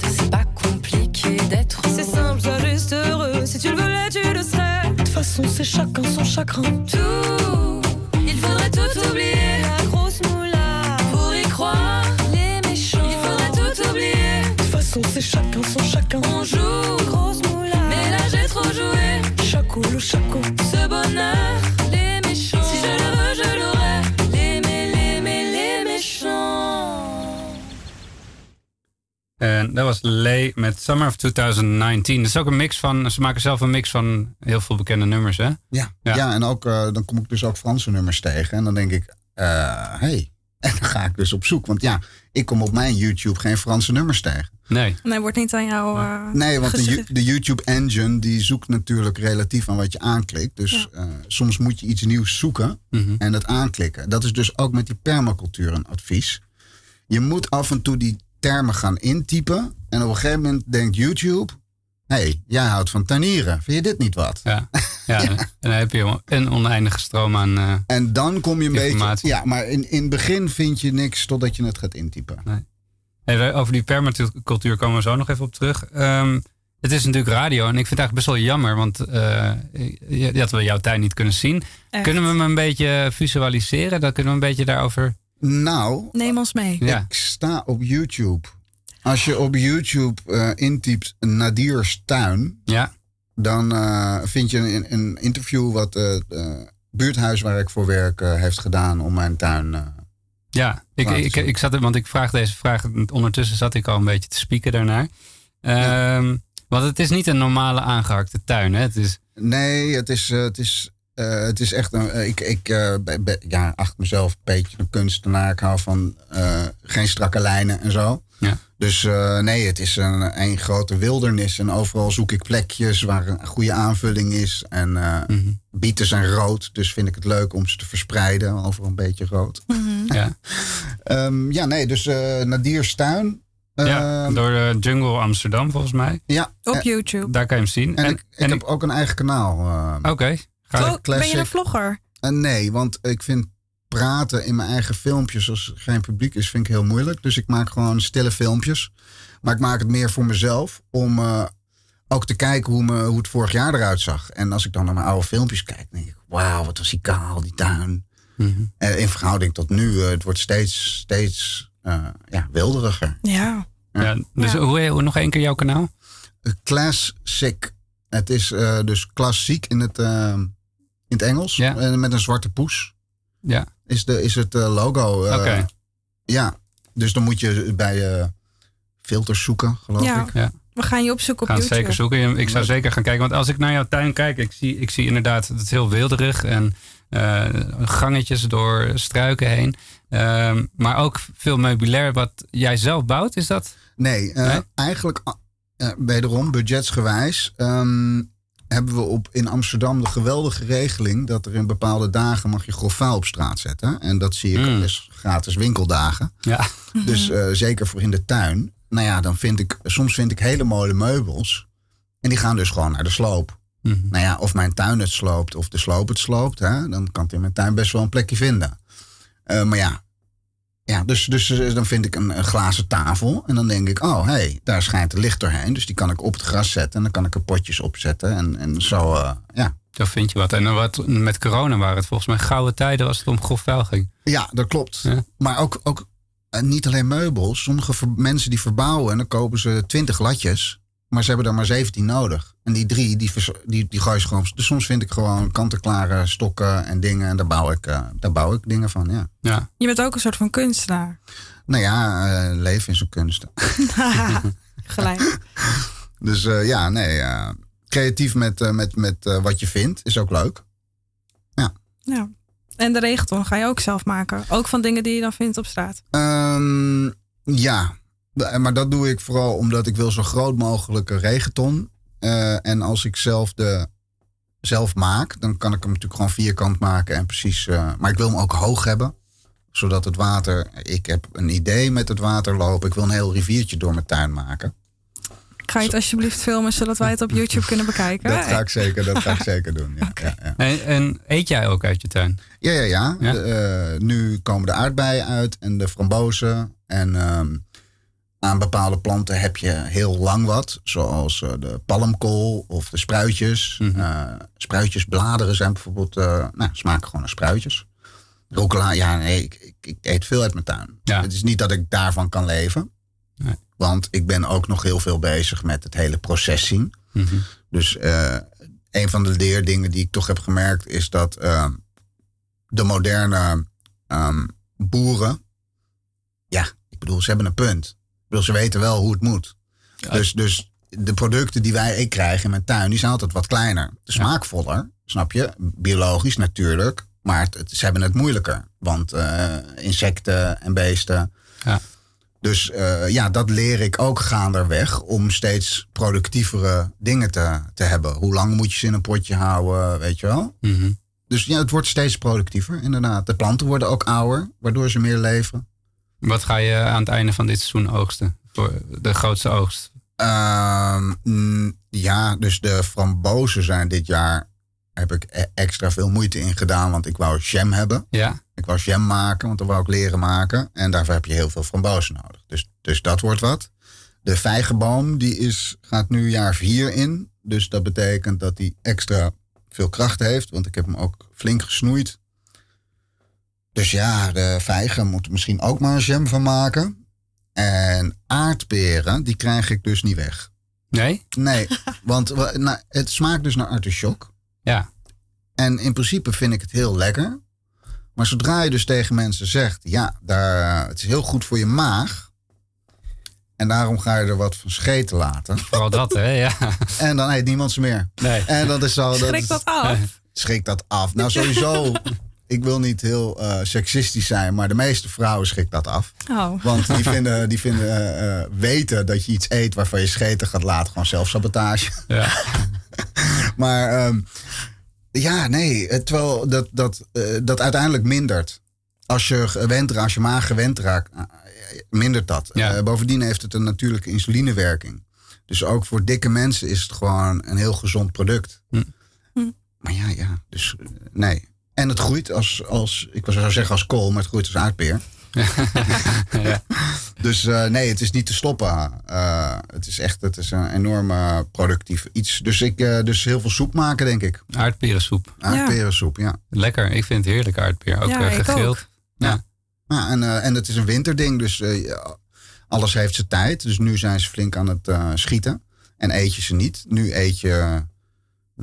Speaker 8: C'est pas compliqué d'être
Speaker 7: C'est simple, sois juste heureux. Si tu le voulais, tu le serais.
Speaker 8: De toute façon, c'est chacun son chagrin.
Speaker 1: Dat was Lay met Summer of 2019. Dat is ook een mix van, ze maken zelf een mix van heel veel bekende nummers, hè?
Speaker 3: Ja,
Speaker 1: Ja.
Speaker 3: ja. en ook, eh, dan kom ik dus ook Franse nummers tegen. En dan denk ik, hé, hey, (laughs) En dan ga ik dus op zoek. Want ja, ik kom op mijn YouTube geen Franse nummers tegen.
Speaker 1: Nee.
Speaker 2: Nee, wordt niet aan jou. eh,
Speaker 3: Nee, want de, YouTube engine die zoekt natuurlijk relatief aan wat je aanklikt. Dus eh, soms moet je iets nieuws zoeken
Speaker 1: Mhm.
Speaker 3: en het aanklikken. Dat is dus ook met die permacultuur een advies. Je moet af en toe die termen gaan intypen. En op een gegeven moment denkt YouTube... Hé, hey, jij houdt van tuinieren. Vind je dit niet wat?
Speaker 1: Ja. ja. (laughs) En dan heb je een oneindige stroom aan. eh,
Speaker 3: En dan kom je een beetje... Ja, maar in, in het begin vind je niks totdat je het gaat intypen.
Speaker 1: Even over die permacultuur komen we zo nog even op terug. Ehm, het is natuurlijk radio en ik vind het eigenlijk best wel jammer, want eh, je- dat we jouw tuin niet kunnen zien.
Speaker 2: Echt.
Speaker 1: Kunnen we hem een beetje visualiseren? Dan kunnen we een beetje daarover.
Speaker 3: Nou,
Speaker 2: Neem ons mee.
Speaker 1: Ja.
Speaker 3: ik sta op YouTube. Als je op YouTube eh, intypt Nadir's tuin...
Speaker 1: Ja.
Speaker 3: dan eh, vind je een, een interview wat eh, het buurthuis waar ik voor werk eh, heeft gedaan om mijn tuin. eh,
Speaker 1: Ja, ik, ik, ik zat er, want ik vraag deze vraag. Ondertussen zat ik al een beetje te spieken daarnaar. Ehm, Want het is niet een normale aangehakte tuin. Hè? Het is,
Speaker 3: Nee, het is, het is, eh, het is echt een. eh, ik ik eh, ja, acht mezelf een beetje een kunstenaar. Ik hou van eh, geen strakke lijnen en zo.
Speaker 1: Ja.
Speaker 3: Dus eh, nee, het is een, een grote wildernis. En overal zoek ik plekjes waar een goede aanvulling is. En eh,
Speaker 1: Mhm.
Speaker 3: bieten zijn rood. Dus vind ik het leuk om ze te verspreiden. Overal een beetje rood.
Speaker 1: ja.
Speaker 3: Ehm, ja, nee, dus eh Nadir's tuin.
Speaker 1: ja,
Speaker 3: Ehm,
Speaker 1: door de Jungle Amsterdam volgens mij.
Speaker 3: ja.
Speaker 2: Op YouTube.
Speaker 1: Daar kan je hem zien.
Speaker 3: En, ik, ik heb ook een eigen kanaal.
Speaker 1: Oké.
Speaker 2: Ben je een vlogger?
Speaker 3: Eh, nee, want ik vind praten in mijn eigen filmpjes als er geen publiek is, vind ik heel moeilijk. Dus ik maak gewoon stille filmpjes. Maar ik maak het meer voor mezelf om eh, ook te kijken hoe, me, hoe het vorig jaar eruit zag. En als ik dan naar mijn oude filmpjes kijk, denk ik, wauw, wat was die kaal, die tuin.
Speaker 1: Mhm.
Speaker 3: Eh, in verhouding tot nu, eh, het wordt steeds, steeds eh, ja, wilderiger.
Speaker 2: Ja.
Speaker 1: Ja, dus Hoe, hoe nog één keer jouw kanaal?
Speaker 3: Classic. Het is eh, dus klassiek in het, in het Engels.
Speaker 1: Ja.
Speaker 3: Eh, met een zwarte poes.
Speaker 1: Ja.
Speaker 3: Is, de, is het eh, logo. eh,
Speaker 1: Oké.
Speaker 3: Ja. Dus dan moet je bij eh, filters zoeken, geloof
Speaker 2: Ja.
Speaker 3: ik.
Speaker 1: Ja.
Speaker 2: We gaan je opzoeken op
Speaker 1: gaan
Speaker 2: YouTube.
Speaker 1: zeker zoeken. Ik zou zeker gaan kijken. Want als ik naar jouw tuin kijk, ik zie, ik zie inderdaad dat het heel wilderig en eh, gangetjes door struiken heen. Ehm, maar ook veel meubilair wat jij zelf bouwt, is dat?
Speaker 3: Nee, eh,
Speaker 1: Nee?
Speaker 3: eigenlijk eh, wederom budgetsgewijs ehm, hebben we op, in Amsterdam de geweldige regeling dat er in bepaalde dagen mag je grof vuil op straat zetten. En dat zie ik
Speaker 1: Mm.
Speaker 3: als gratis winkeldagen.
Speaker 1: Ja.
Speaker 3: Dus eh, zeker voor in de tuin. Nou ja, dan vind ik, soms vind ik hele mooie meubels. En die gaan dus gewoon naar de sloop.
Speaker 1: Mhm.
Speaker 3: Nou ja, of mijn tuin het sloopt of de sloop het sloopt. Hè, dan kan het in mijn tuin best wel een plekje vinden. Eh, maar ja, ja dus, dus eh, dan vind ik een, een glazen tafel. En dan denk ik, oh hé, hey, daar schijnt het licht doorheen. Dus die kan ik op het gras zetten. En dan kan ik er potjes opzetten. En, en zo, eh, ja.
Speaker 1: Zo vind je wat. En dan wat, met corona waren het volgens mij gouden tijden als het om grof vuil ging.
Speaker 3: Ja, dat klopt.
Speaker 1: Ja.
Speaker 3: Maar ook, ook eh, niet alleen meubels. Sommige mensen die verbouwen en dan kopen ze 20 latjes. Maar ze hebben er maar 17 nodig. En die drie, die, die, die gooi je gewoon. Dus soms vind ik gewoon kant-en-klare stokken en dingen. En daar bouw ik, eh, daar bouw ik dingen van, ja.
Speaker 1: Ja.
Speaker 2: Je bent ook een soort van kunstenaar. (laughs)
Speaker 3: Nou ja, eh, leven is een kunst. (laughs) (laughs)
Speaker 2: Gelijk.
Speaker 3: Dus eh, ja, nee. eh, creatief met, eh, met, met eh, wat je vindt is ook leuk.
Speaker 2: Ja. En de regenton ga je ook zelf maken. Ook van dingen die je dan vindt op straat.
Speaker 3: Ehm, ja, maar dat doe ik vooral omdat ik wil zo groot mogelijke regenton. Eh, en als ik zelf de zelf maak, dan kan ik hem natuurlijk gewoon vierkant maken en precies. eh, maar ik wil hem ook hoog hebben, zodat het water. Ik heb een idee met het water lopen. Ik wil een heel riviertje door mijn tuin maken.
Speaker 2: Ga je het alsjeblieft filmen zodat wij het op YouTube kunnen bekijken?
Speaker 3: Dat ga ik zeker, dat ga ik (laughs) zeker doen. Ja, ja, ja.
Speaker 1: En, en eet jij ook uit je tuin?
Speaker 3: Ja, ja, ja.
Speaker 1: Ja?
Speaker 3: De, eh, nu komen de aardbeien uit en de frambozen. En ehm, aan bepaalde planten heb je heel lang wat. Zoals eh, de palmkool of de spruitjes.
Speaker 1: Mhm.
Speaker 3: Eh, spruitjesbladeren zijn bijvoorbeeld... eh, nou, smaken gewoon naar spruitjes. Rucola, ja, nee, ik, ik, ik eet veel uit mijn tuin.
Speaker 1: Ja.
Speaker 3: Het is niet dat ik daarvan kan leven.
Speaker 1: Nee.
Speaker 3: Want ik ben ook nog heel veel bezig met het hele proces zien.
Speaker 1: Mhm.
Speaker 3: Dus een van de leerdingen die ik toch heb gemerkt is dat de moderne ehm, boeren, ja, ik bedoel, ze hebben een punt. Bedoel, ze weten wel hoe het moet. Dus, dus de producten die wij ik krijg in mijn tuin, die zijn altijd wat kleiner. Smaakvoller, snap je? Biologisch natuurlijk. Maar het, het- ze hebben het moeilijker. Want eh, insecten en beesten.
Speaker 1: Ja.
Speaker 3: Dus eh, ja, dat leer ik ook gaanderweg. Om steeds productievere dingen te, te hebben. Hoe lang moet je ze in een potje houden, weet je wel?
Speaker 1: Mhm.
Speaker 3: Dus ja, het wordt steeds productiever, inderdaad. De planten worden ook ouder, waardoor ze meer leven.
Speaker 1: Wat ga je aan het einde van dit seizoen oogsten? Voor de grootste oogst.
Speaker 3: Ehm, mm, ja, dus de frambozen zijn dit jaar... heb ik e- extra veel moeite in gedaan, want ik wou jam hebben.
Speaker 1: Ja?
Speaker 3: Ik wou jam maken, want dat wou ik leren maken. En daarvoor heb je heel veel frambozen nodig. Dus, dus dat wordt wat. De vijgenboom die is, gaat nu jaar vier in. Dus dat betekent dat hij extra veel kracht heeft. Want ik heb hem ook flink gesnoeid. Dus ja, de vijgen moet misschien ook maar een jam van maken. En aardperen, die krijg ik dus niet weg.
Speaker 1: Nee?
Speaker 3: Nee, (laughs) want nou, het smaakt dus naar artichok.
Speaker 1: Ja.
Speaker 3: En in principe vind ik het heel lekker. Maar zodra je dus tegen mensen zegt, ja, daar, het is heel goed voor je maag. En daarom ga je er wat van scheten laten.
Speaker 1: Vooral dat, hè? Ja. (laughs)
Speaker 3: En dan eet niemand ze meer.
Speaker 1: Nee.
Speaker 3: En dat is zo. Dat
Speaker 2: Schrik dat af.
Speaker 3: Schrik dat af. Nou, sowieso. (laughs) ik wil niet heel eh, seksistisch zijn, maar de meeste vrouwen schrikt dat af.
Speaker 2: Oh.
Speaker 3: Want die (laughs) vinden, die vinden eh, eh, weten dat je iets eet waarvan je scheten gaat laten. Gewoon zelfsabotage.
Speaker 1: Ja. (laughs)
Speaker 3: Maar ehm, ja, nee. Terwijl dat, dat, eh, dat uiteindelijk mindert. Als je gewend raakt, als je maag gewend raakt, mindert dat.
Speaker 1: Ja.
Speaker 3: Eh, bovendien heeft het een natuurlijke insulinewerking. Dus ook voor dikke mensen is het gewoon een heel gezond product.
Speaker 1: Hm.
Speaker 3: Maar ja, ja. Dus nee. En het groeit als, als, ik zou zeggen als kool, maar het groeit als aardpeer. (laughs)
Speaker 1: ja.
Speaker 3: Dus eh, nee, het is niet te stoppen. Eh, het is echt het is een enorme productief iets. Dus ik eh, dus heel veel soep maken, denk ik.
Speaker 1: Aardperensoep.
Speaker 3: Aardperensoep, ja.
Speaker 1: Lekker. Ik vind het heerlijk aardpeer. Ook
Speaker 2: Ja, ook.
Speaker 1: Ja.
Speaker 3: Ja, en, en het is een winterding, dus alles heeft zijn tijd. Dus nu zijn ze flink aan het eh, schieten. En eet je ze niet. Nu eet je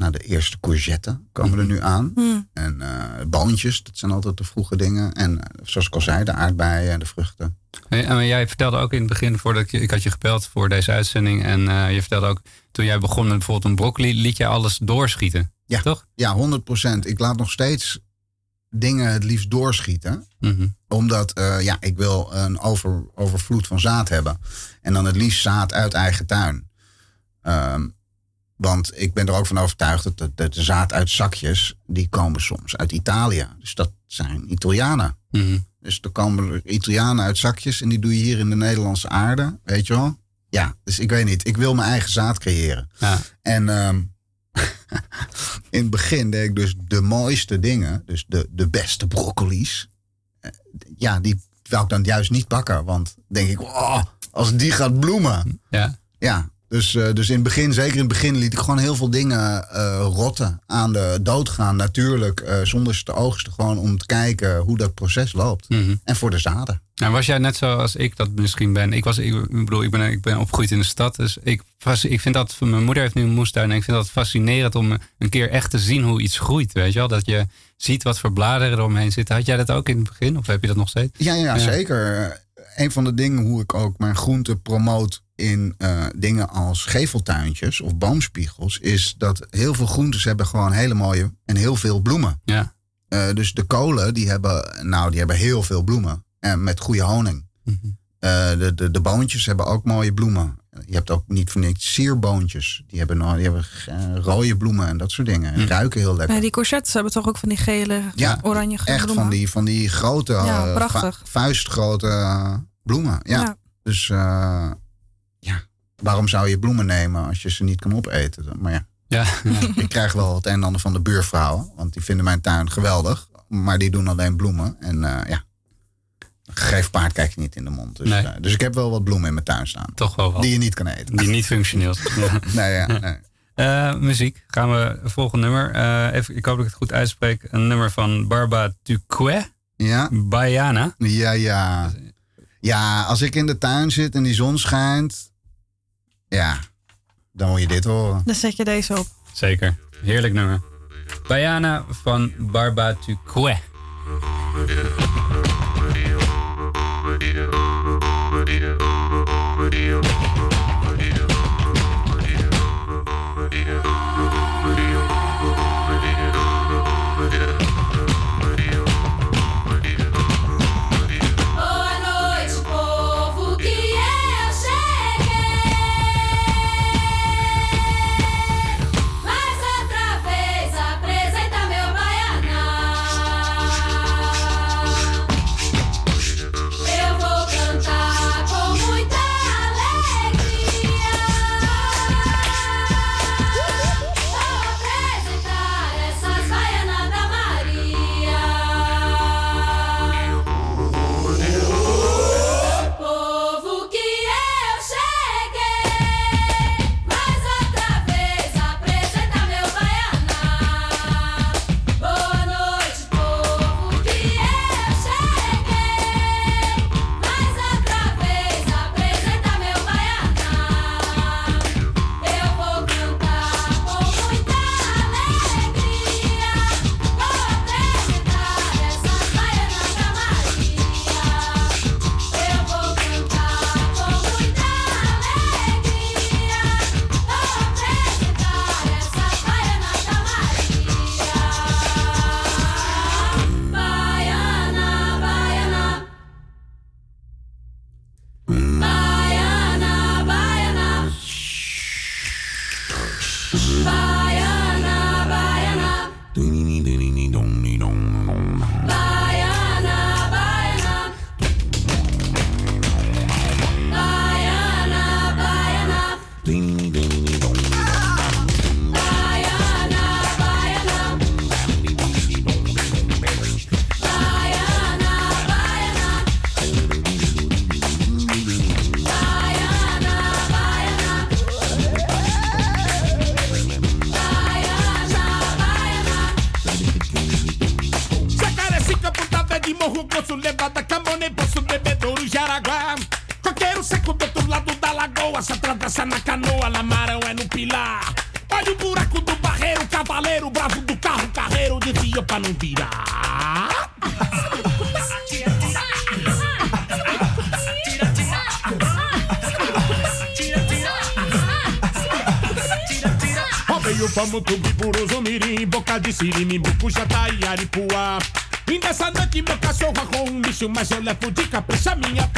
Speaker 3: nou, de eerste courgetten komen er nu aan.
Speaker 2: Hm.
Speaker 3: En eh boontjes, dat zijn altijd de vroege dingen. En eh, zoals ik al zei, de aardbeien en de vruchten.
Speaker 1: Hey, en jij vertelde ook in het begin, voordat ik, je- ik had je gebeld voor deze uitzending. En eh, je vertelde ook, toen jij begon met bijvoorbeeld een broccoli, liet je alles doorschieten.
Speaker 3: Ja,
Speaker 1: Toch?
Speaker 3: Ja, 100% Ik laat nog steeds dingen het liefst doorschieten.
Speaker 1: Mhm.
Speaker 3: Omdat eh, ja, ik wil een over, overvloed van zaad hebben. En dan het liefst zaad uit eigen tuin. Ehm, want ik ben er ook van overtuigd dat de, de, de zaad uit zakjes, die komen soms uit Italië. Dus dat zijn Italianen.
Speaker 1: Mhm.
Speaker 3: Dus er komen Italianen uit zakjes en die doe je hier in de Nederlandse aarde, weet je wel? Ja, dus ik weet niet. Ik wil mijn eigen zaad creëren.
Speaker 1: Ja.
Speaker 3: En ehm, (laughs) in het begin deed ik dus de mooiste dingen, dus de, de beste broccoli's. Eh, Ja, die wil ik dan juist niet bakken, want denk ik, oh, als die gaat bloemen.
Speaker 1: Ja.
Speaker 3: Ja, dus, eh, dus in het begin, zeker in het begin, liet ik gewoon heel veel dingen eh, rotten, aan de dood gaan, natuurlijk, eh, zonder ze te oogsten, gewoon om te kijken hoe dat proces loopt.
Speaker 1: Mhm.
Speaker 3: En voor de zaden.
Speaker 1: Nou, was jij net zoals ik dat misschien ben? Ik, was, ik, bedoel, ik ben, ik ben opgegroeid in de stad. Dus ik, ik vind dat, mijn moeder heeft nu een moestuin. En ik vind dat fascinerend om een keer echt te zien hoe iets groeit. Weet je wel? Dat je ziet wat voor bladeren er omheen zitten. Had jij dat ook in het begin? Of heb je dat nog steeds?
Speaker 3: Ja, ja, zeker. Een van de dingen hoe ik ook mijn groente promoot in eh, dingen als geveltuintjes of boomspiegels, is dat heel veel groentes hebben gewoon hele mooie en heel veel bloemen.
Speaker 1: Ja.
Speaker 3: Eh, dus de kolen, die hebben, nou, die hebben heel veel bloemen. En met goede honing. Eh, de, de, de boontjes hebben ook mooie bloemen. Je hebt ook niet voor niks sierboontjes. Die hebben, nou, die hebben rode bloemen en dat soort dingen. En ruiken heel lekker.
Speaker 2: Nee, die courgettes hebben toch ook van die gele,
Speaker 3: Ja,
Speaker 2: oranje
Speaker 3: Echt
Speaker 2: bloemen?
Speaker 3: van die, van die grote,
Speaker 2: Ja, prachtig.
Speaker 3: vu- vuistgrote bloemen. Ja.
Speaker 2: Ja.
Speaker 3: Dus eh, ja, waarom zou je bloemen nemen als je ze niet kan opeten? Maar ja,
Speaker 1: Ja. (laughs)
Speaker 3: ik krijg wel het een en ander van de buurvrouwen. Want die vinden mijn tuin geweldig. Maar die doen alleen bloemen. En eh, ja, een gegeven paard krijg je niet in de mond. Dus,
Speaker 1: Nee.
Speaker 3: eh, dus ik heb wel wat bloemen in mijn tuin staan.
Speaker 1: Toch wel wat.
Speaker 3: Die je niet kan eten.
Speaker 1: Die niet functioneel zijn. (laughs) Ja.
Speaker 3: Nee, ja, (laughs) nee.
Speaker 1: Eh, muziek. Gaan we volgende nummer. Eh, even, ik hoop dat ik het goed uitspreek. Een nummer van Barba Tuque.
Speaker 3: Ja.
Speaker 1: Bayana.
Speaker 3: Ja, ja. Ja, als ik in de tuin zit en die zon schijnt. Ja, dan moet je dit horen.
Speaker 2: Dan zet je deze op.
Speaker 1: Zeker. Heerlijk nummer. Bayana van Barba
Speaker 9: boca de siri, bucu, jataí, aripuá. E nessa noite meu cachorro arrou um lixo, mas eu levo de capricha minha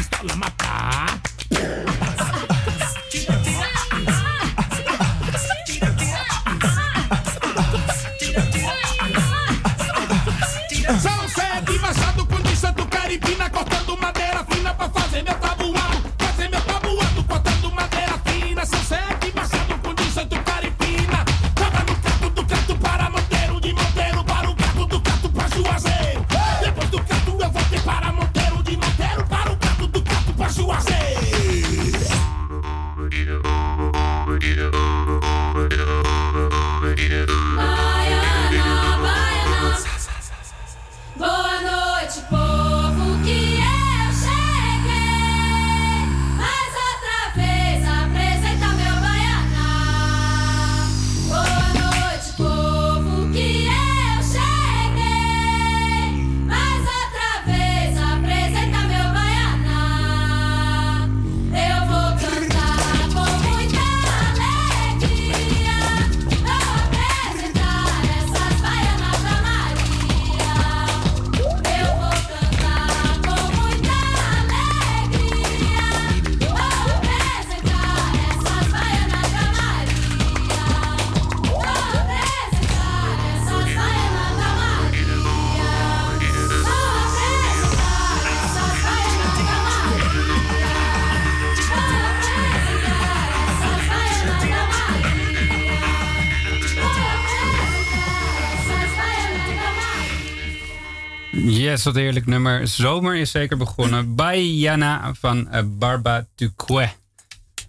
Speaker 1: Wat een heerlijk nummer. Zomer is zeker begonnen. (clears throat) Baiana van eh, Barba Duque.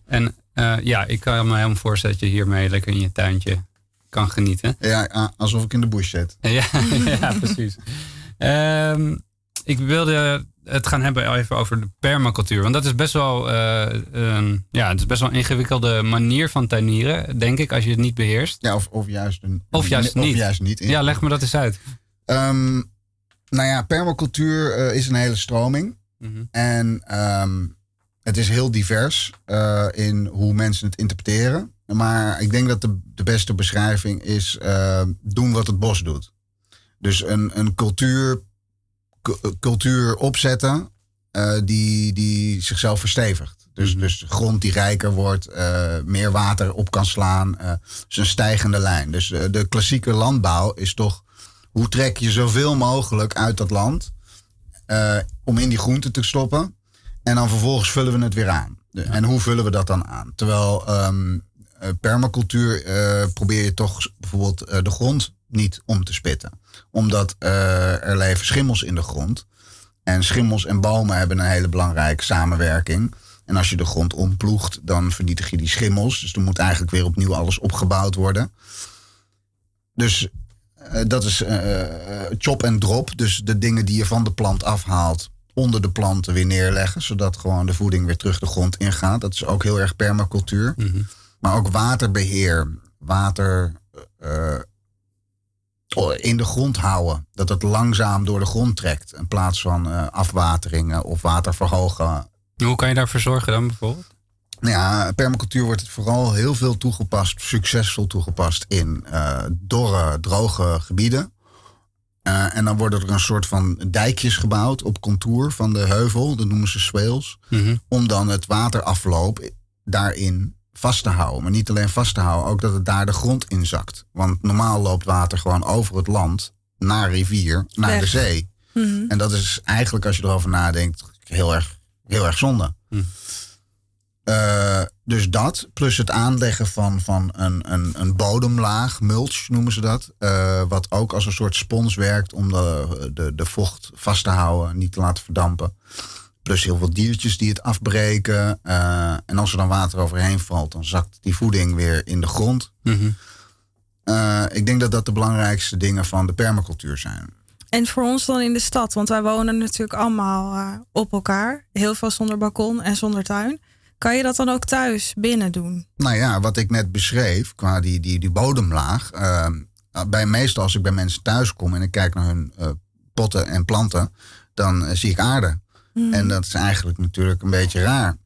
Speaker 1: En eh, ja, ik kan me helemaal voorstellen dat je hiermee lekker in je tuintje kan genieten.
Speaker 3: Ja, alsof ik in de bush zit. (laughs)
Speaker 1: Ja, ja precies. Ehm, ik wilde het gaan hebben even over de permacultuur. Want dat is best wel, eh, een, ja, het is best wel een ingewikkelde manier van tuinieren, denk ik, als je het niet beheerst.
Speaker 3: Ja, of, of juist, een,
Speaker 1: Of juist niet.
Speaker 3: Of juist niet.
Speaker 1: Ja, leg me dat eens uit.
Speaker 3: Ehm, nou ja, permacultuur eh, is een hele stroming.
Speaker 1: Mhm.
Speaker 3: En ehm, het is heel divers eh, in hoe mensen het interpreteren. Maar ik denk dat de, de beste beschrijving is eh, doen wat het bos doet. Dus een, een cultuur, cu- cultuur opzetten die, die zichzelf verstevigt. Dus, dus de grond die rijker wordt, meer water op kan slaan. is een stijgende lijn. Dus de klassieke landbouw is toch hoe trek je zoveel mogelijk uit dat land eh, om in die groenten te stoppen. En dan vervolgens vullen we het weer aan. En hoe vullen we dat dan aan? Terwijl ehm, eh, permacultuur eh, probeer je toch bijvoorbeeld de grond niet om te spitten. Omdat er leven schimmels in de grond. En schimmels en bomen hebben een hele belangrijke samenwerking. En als je de grond omploegt, dan vernietig je die schimmels. Dus er moet eigenlijk weer opnieuw alles opgebouwd worden. Dus dat is eh, eh, chop en drop. Dus de dingen die je van de plant afhaalt, onder de planten weer neerleggen. Zodat gewoon de voeding weer terug de grond ingaat. Dat is ook heel erg permacultuur. Maar ook waterbeheer. Water eh, in de grond houden. Dat het langzaam door de grond trekt. In plaats van eh, afwateringen of water verhogen.
Speaker 1: Hoe kan je daarvoor zorgen dan bijvoorbeeld?
Speaker 3: Nou ja, permacultuur wordt vooral heel veel toegepast, succesvol toegepast in eh, dorre, droge gebieden. Eh, en dan worden er een soort van dijkjes gebouwd op contour van de heuvel, dat noemen ze swales.
Speaker 1: Mhm.
Speaker 3: Om dan het waterafloop daarin vast te houden. Maar niet alleen vast te houden, ook dat het daar de grond in zakt. Want normaal loopt water gewoon over het land, naar rivier, naar
Speaker 2: Weg.
Speaker 3: de zee.
Speaker 2: Mhm.
Speaker 3: En dat is eigenlijk, als je erover nadenkt, heel erg, heel erg zonde. Eh, dus dat, plus het aanleggen van, van een, een, een bodemlaag, mulch noemen ze dat. eh, wat ook als een soort spons werkt om de, de, de vocht vast te houden, niet te laten verdampen. Plus heel veel diertjes die het afbreken. eh, en als er dan water overheen valt, dan zakt die voeding weer in de grond. Eh, ik denk dat dat de belangrijkste dingen van de permacultuur zijn.
Speaker 2: En voor ons dan in de stad, want wij wonen natuurlijk allemaal eh, op elkaar. Heel veel zonder balkon en zonder tuin. Kan je dat dan ook thuis binnen doen?
Speaker 3: Nou ja, wat ik net beschreef, qua die, die, die bodemlaag. eh, bij meestal als ik bij mensen thuis kom en ik kijk naar hun eh, potten en planten, dan eh, zie ik aarde.
Speaker 2: Hmm.
Speaker 3: En dat is eigenlijk natuurlijk een beetje raar.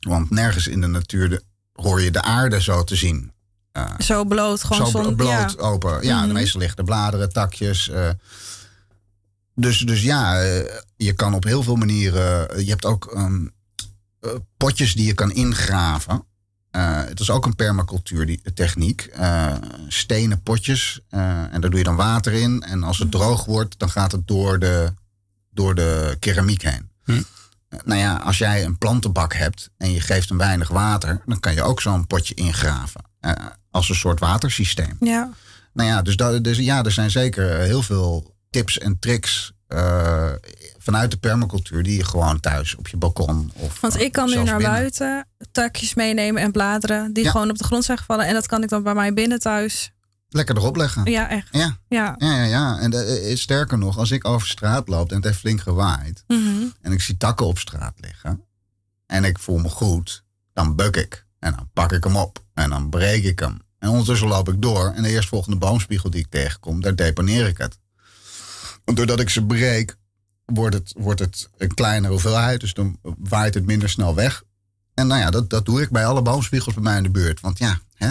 Speaker 3: Want nergens in de natuur de- hoor je de aarde zo te zien. Eh,
Speaker 2: Zo bloot, gewoon
Speaker 3: zo bloot
Speaker 2: ja.
Speaker 3: open. Ja, de meeste liggen de bladeren, takjes. dus, dus ja, je kan op heel veel manieren. Je hebt ook ehm, eh, potjes die je kan ingraven. Eh, het is ook een permacultuur die, techniek. Eh, stenen potjes. eh, en daar doe je dan water in. En als het droog wordt, dan gaat het door de, door de keramiek heen.
Speaker 1: Hm.
Speaker 3: Nou ja, als jij een plantenbak hebt en je geeft hem weinig water, dan kan je ook zo'n potje ingraven. eh, als een soort watersysteem.
Speaker 2: Ja.
Speaker 3: Nou ja, dus, dat, dus ja, er zijn zeker heel veel tips en tricks eh, vanuit de permacultuur die je gewoon thuis op je balkon of
Speaker 2: Want ik kan nu naar
Speaker 3: binnen.
Speaker 2: buiten takjes meenemen en bladeren die
Speaker 3: Ja.
Speaker 2: gewoon op de grond zijn gevallen. En dat kan ik dan bij mij binnen thuis.
Speaker 3: lekker erop leggen.
Speaker 2: Ja, echt.
Speaker 3: Ja,
Speaker 2: Ja.
Speaker 3: ja, ja. ja. En eh, eh, sterker nog, als ik over straat loop en het heeft flink gewaaid
Speaker 2: Mhm.
Speaker 3: en ik zie takken op straat liggen en ik voel me goed, dan buk ik en dan pak ik hem op en dan breek ik hem. En ondertussen loop ik door en de eerstvolgende boomspiegel die ik tegenkom, daar deponeer ik het. Want doordat ik ze breek, wordt het, wordt het een kleinere hoeveelheid, dus dan waait het minder snel weg. En nou ja, dat, dat doe ik bij alle boomspiegels bij mij in de buurt. Want ja, hè?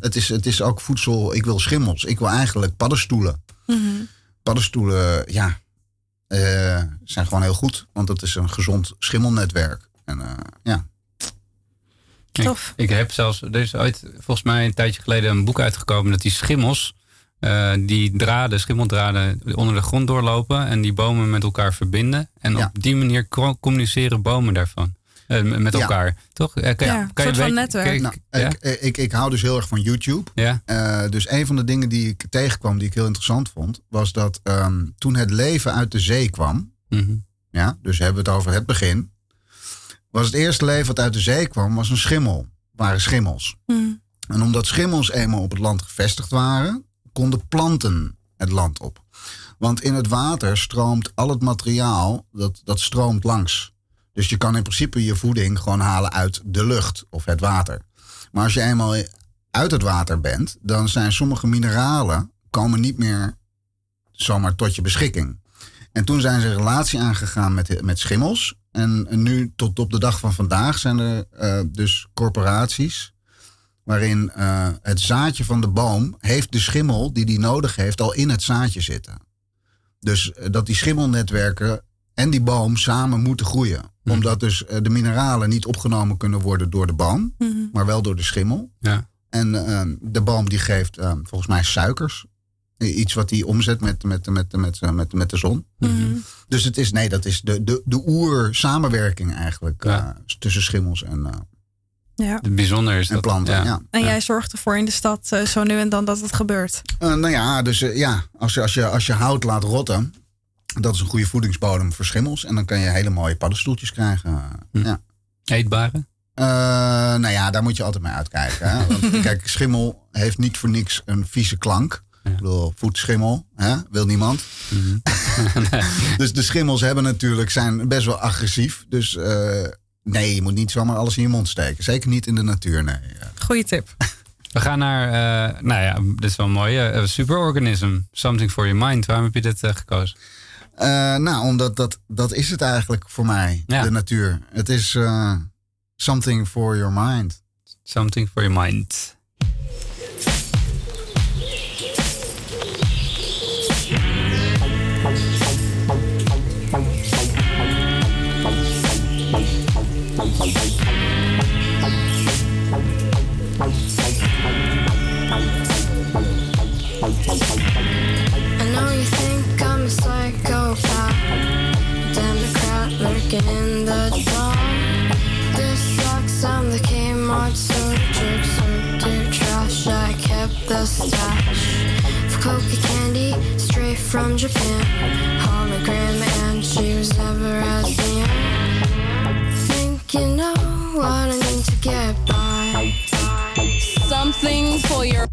Speaker 3: Het, is, het is ook voedsel. Ik wil schimmels. Ik wil eigenlijk paddenstoelen.
Speaker 2: Mhm.
Speaker 3: Paddenstoelen, ja, eh, zijn gewoon heel goed. Want het is een gezond schimmelnetwerk. En eh, ja.
Speaker 2: Tof.
Speaker 1: Ik, ik heb zelfs, er is ooit volgens mij een tijdje geleden een boek uitgekomen dat die schimmels, eh, die draden, schimmeldraden, onder de grond doorlopen en die bomen met elkaar verbinden. En op die manier co- communiceren bomen daarvan. eh, met
Speaker 3: Ja.
Speaker 1: elkaar, toch? Eh, kan,
Speaker 2: Ja, een
Speaker 1: kan
Speaker 2: soort van netwerk.
Speaker 1: kan je-
Speaker 3: Nou,
Speaker 1: ja?
Speaker 3: ik, ik, ik, hou dus heel erg van YouTube.
Speaker 1: Ja.
Speaker 3: Eh, dus een van de dingen die ik tegenkwam, die ik heel interessant vond, was dat ehm, toen het leven uit de zee kwam,
Speaker 1: Mhm.
Speaker 3: ja, dus hebben we het over het begin, was het eerste leven wat uit de zee kwam, was een schimmel. Waren schimmels.
Speaker 2: Mhm.
Speaker 3: En omdat schimmels eenmaal op het land gevestigd waren, konden planten het land op. Want in het water stroomt al het materiaal, dat, dat stroomt langs. Dus je kan in principe je voeding gewoon halen uit de lucht of het water. Maar als je eenmaal uit het water bent, dan zijn sommige mineralen komen niet meer zomaar tot je beschikking. En toen zijn ze een relatie aangegaan met, met schimmels. En, nu tot op de dag van vandaag zijn er eh, dus corporaties waarin eh, het zaadje van de boom heeft de schimmel die die nodig heeft al in het zaadje zitten. Dus eh, dat die schimmelnetwerken en die boom samen moeten groeien. Omdat dus eh, de mineralen niet opgenomen kunnen worden door de boom,
Speaker 2: Mhm.
Speaker 3: maar wel door de schimmel.
Speaker 1: Ja.
Speaker 3: En eh, de boom die geeft eh, volgens mij suikers. Iets wat hij omzet met, met, met, met, met, met, met de zon.
Speaker 2: Mhm.
Speaker 3: Dus het is, nee, dat is de, de, de oer-samenwerking eigenlijk eh, tussen schimmels en, eh,
Speaker 2: Ja.
Speaker 1: Bijzonder is
Speaker 3: en
Speaker 1: dat.
Speaker 3: planten. Ja.
Speaker 2: En jij zorgt ervoor in de stad eh, zo nu en dan dat het gebeurt.
Speaker 3: Eh, nou ja, dus eh, ja, als je, als, je, als je hout laat rotten, dat is een goede voedingsbodem voor schimmels. En dan kan je hele mooie paddenstoeltjes krijgen. Ja.
Speaker 1: Eetbare?
Speaker 3: Eh, nou ja, daar moet je altijd mee uitkijken. Hè? Want, (laughs) kijk, schimmel heeft niet voor niks een vieze klank. Ik bedoel, voetschimmel, hè? wil niemand. (laughs) dus de schimmels hebben natuurlijk, zijn best wel agressief. Dus eh, nee, je moet niet zomaar alles in je mond steken. Zeker niet in de natuur, nee.
Speaker 2: Goeie tip. (laughs)
Speaker 1: We gaan naar, eh, nou ja, dit is wel mooi. eh, superorganism, Something for Your Mind. Waarom heb je dit gekozen?
Speaker 3: Eh, nou, omdat dat, dat is het eigenlijk voor mij, de natuur. Het is eh, something for your mind.
Speaker 1: Something for your mind.
Speaker 10: From Japan. Hologram, and she was never as young. Think you know what I need to get by.
Speaker 7: Something for your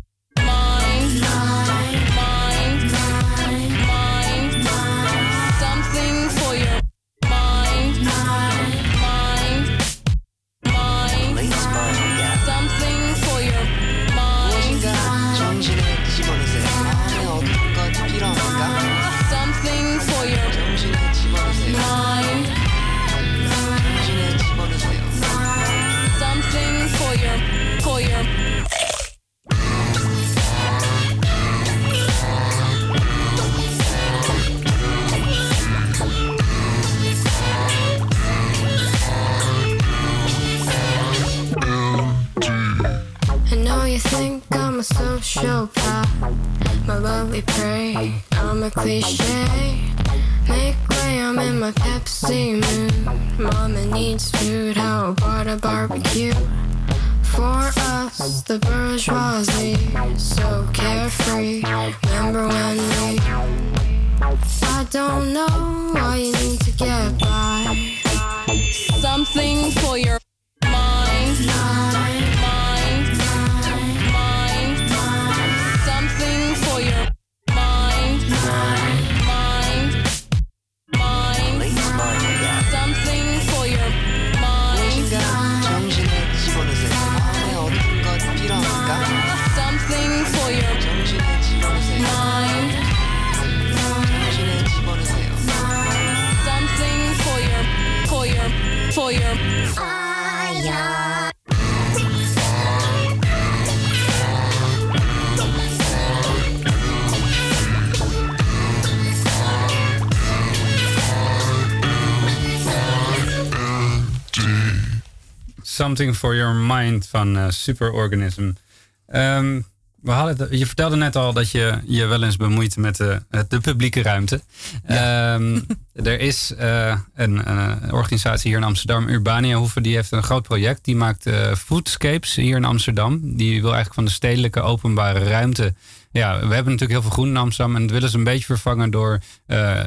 Speaker 10: a sociopath, my lovely prey. I'm a cliche. Make way, I'm in my Pepsi mood. Mama needs food, how about a barbecue? For us, the bourgeoisie, so carefree. Remember when we? I don't know why you need to get by.
Speaker 7: something for your. Mind. Something for Your Mind
Speaker 1: van eh, Superorganism. Ehm, we hadden je vertelde net al dat je je wel eens bemoeit met de, het- de publieke ruimte. Ehm, (laughs) er is eh, een, een organisatie hier in Amsterdam, Urbania Hoeven, die heeft een groot project. Die maakt eh, foodscapes hier in Amsterdam. Die wil eigenlijk van de stedelijke openbare ruimte. Ja, we hebben natuurlijk heel veel groen in Amsterdam. En dat willen ze een beetje vervangen door eh,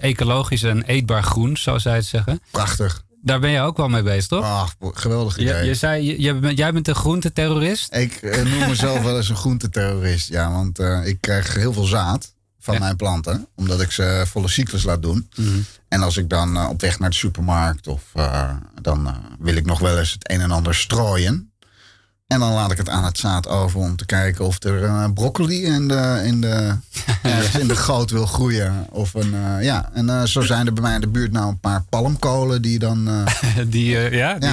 Speaker 1: ecologisch en eetbaar groen, zoals zij het zeggen.
Speaker 3: Prachtig.
Speaker 1: Daar ben je ook wel mee bezig, toch?
Speaker 3: Ach, geweldig idee.
Speaker 1: je zei, je, je bent- jij bent een groenteterrorist?
Speaker 3: Ik eh, noem mezelf wel eens een groenteterrorist. Ja, want eh, ik krijg heel veel zaad van mijn planten. Omdat ik ze volle cyclus laat doen.
Speaker 1: Mhm.
Speaker 3: En als ik dan eh, op weg naar de supermarkt of dan wil ik nog wel eens het een en ander strooien. En dan laat ik het aan het zaad over om te kijken of er eh, broccoli in de, in, de, in de (laughs) goot wil groeien. Of een, eh, ja. En eh, zo zijn er bij mij in de buurt nou een paar palmkolen die dan... eh, (laughs)
Speaker 1: die, ja, die,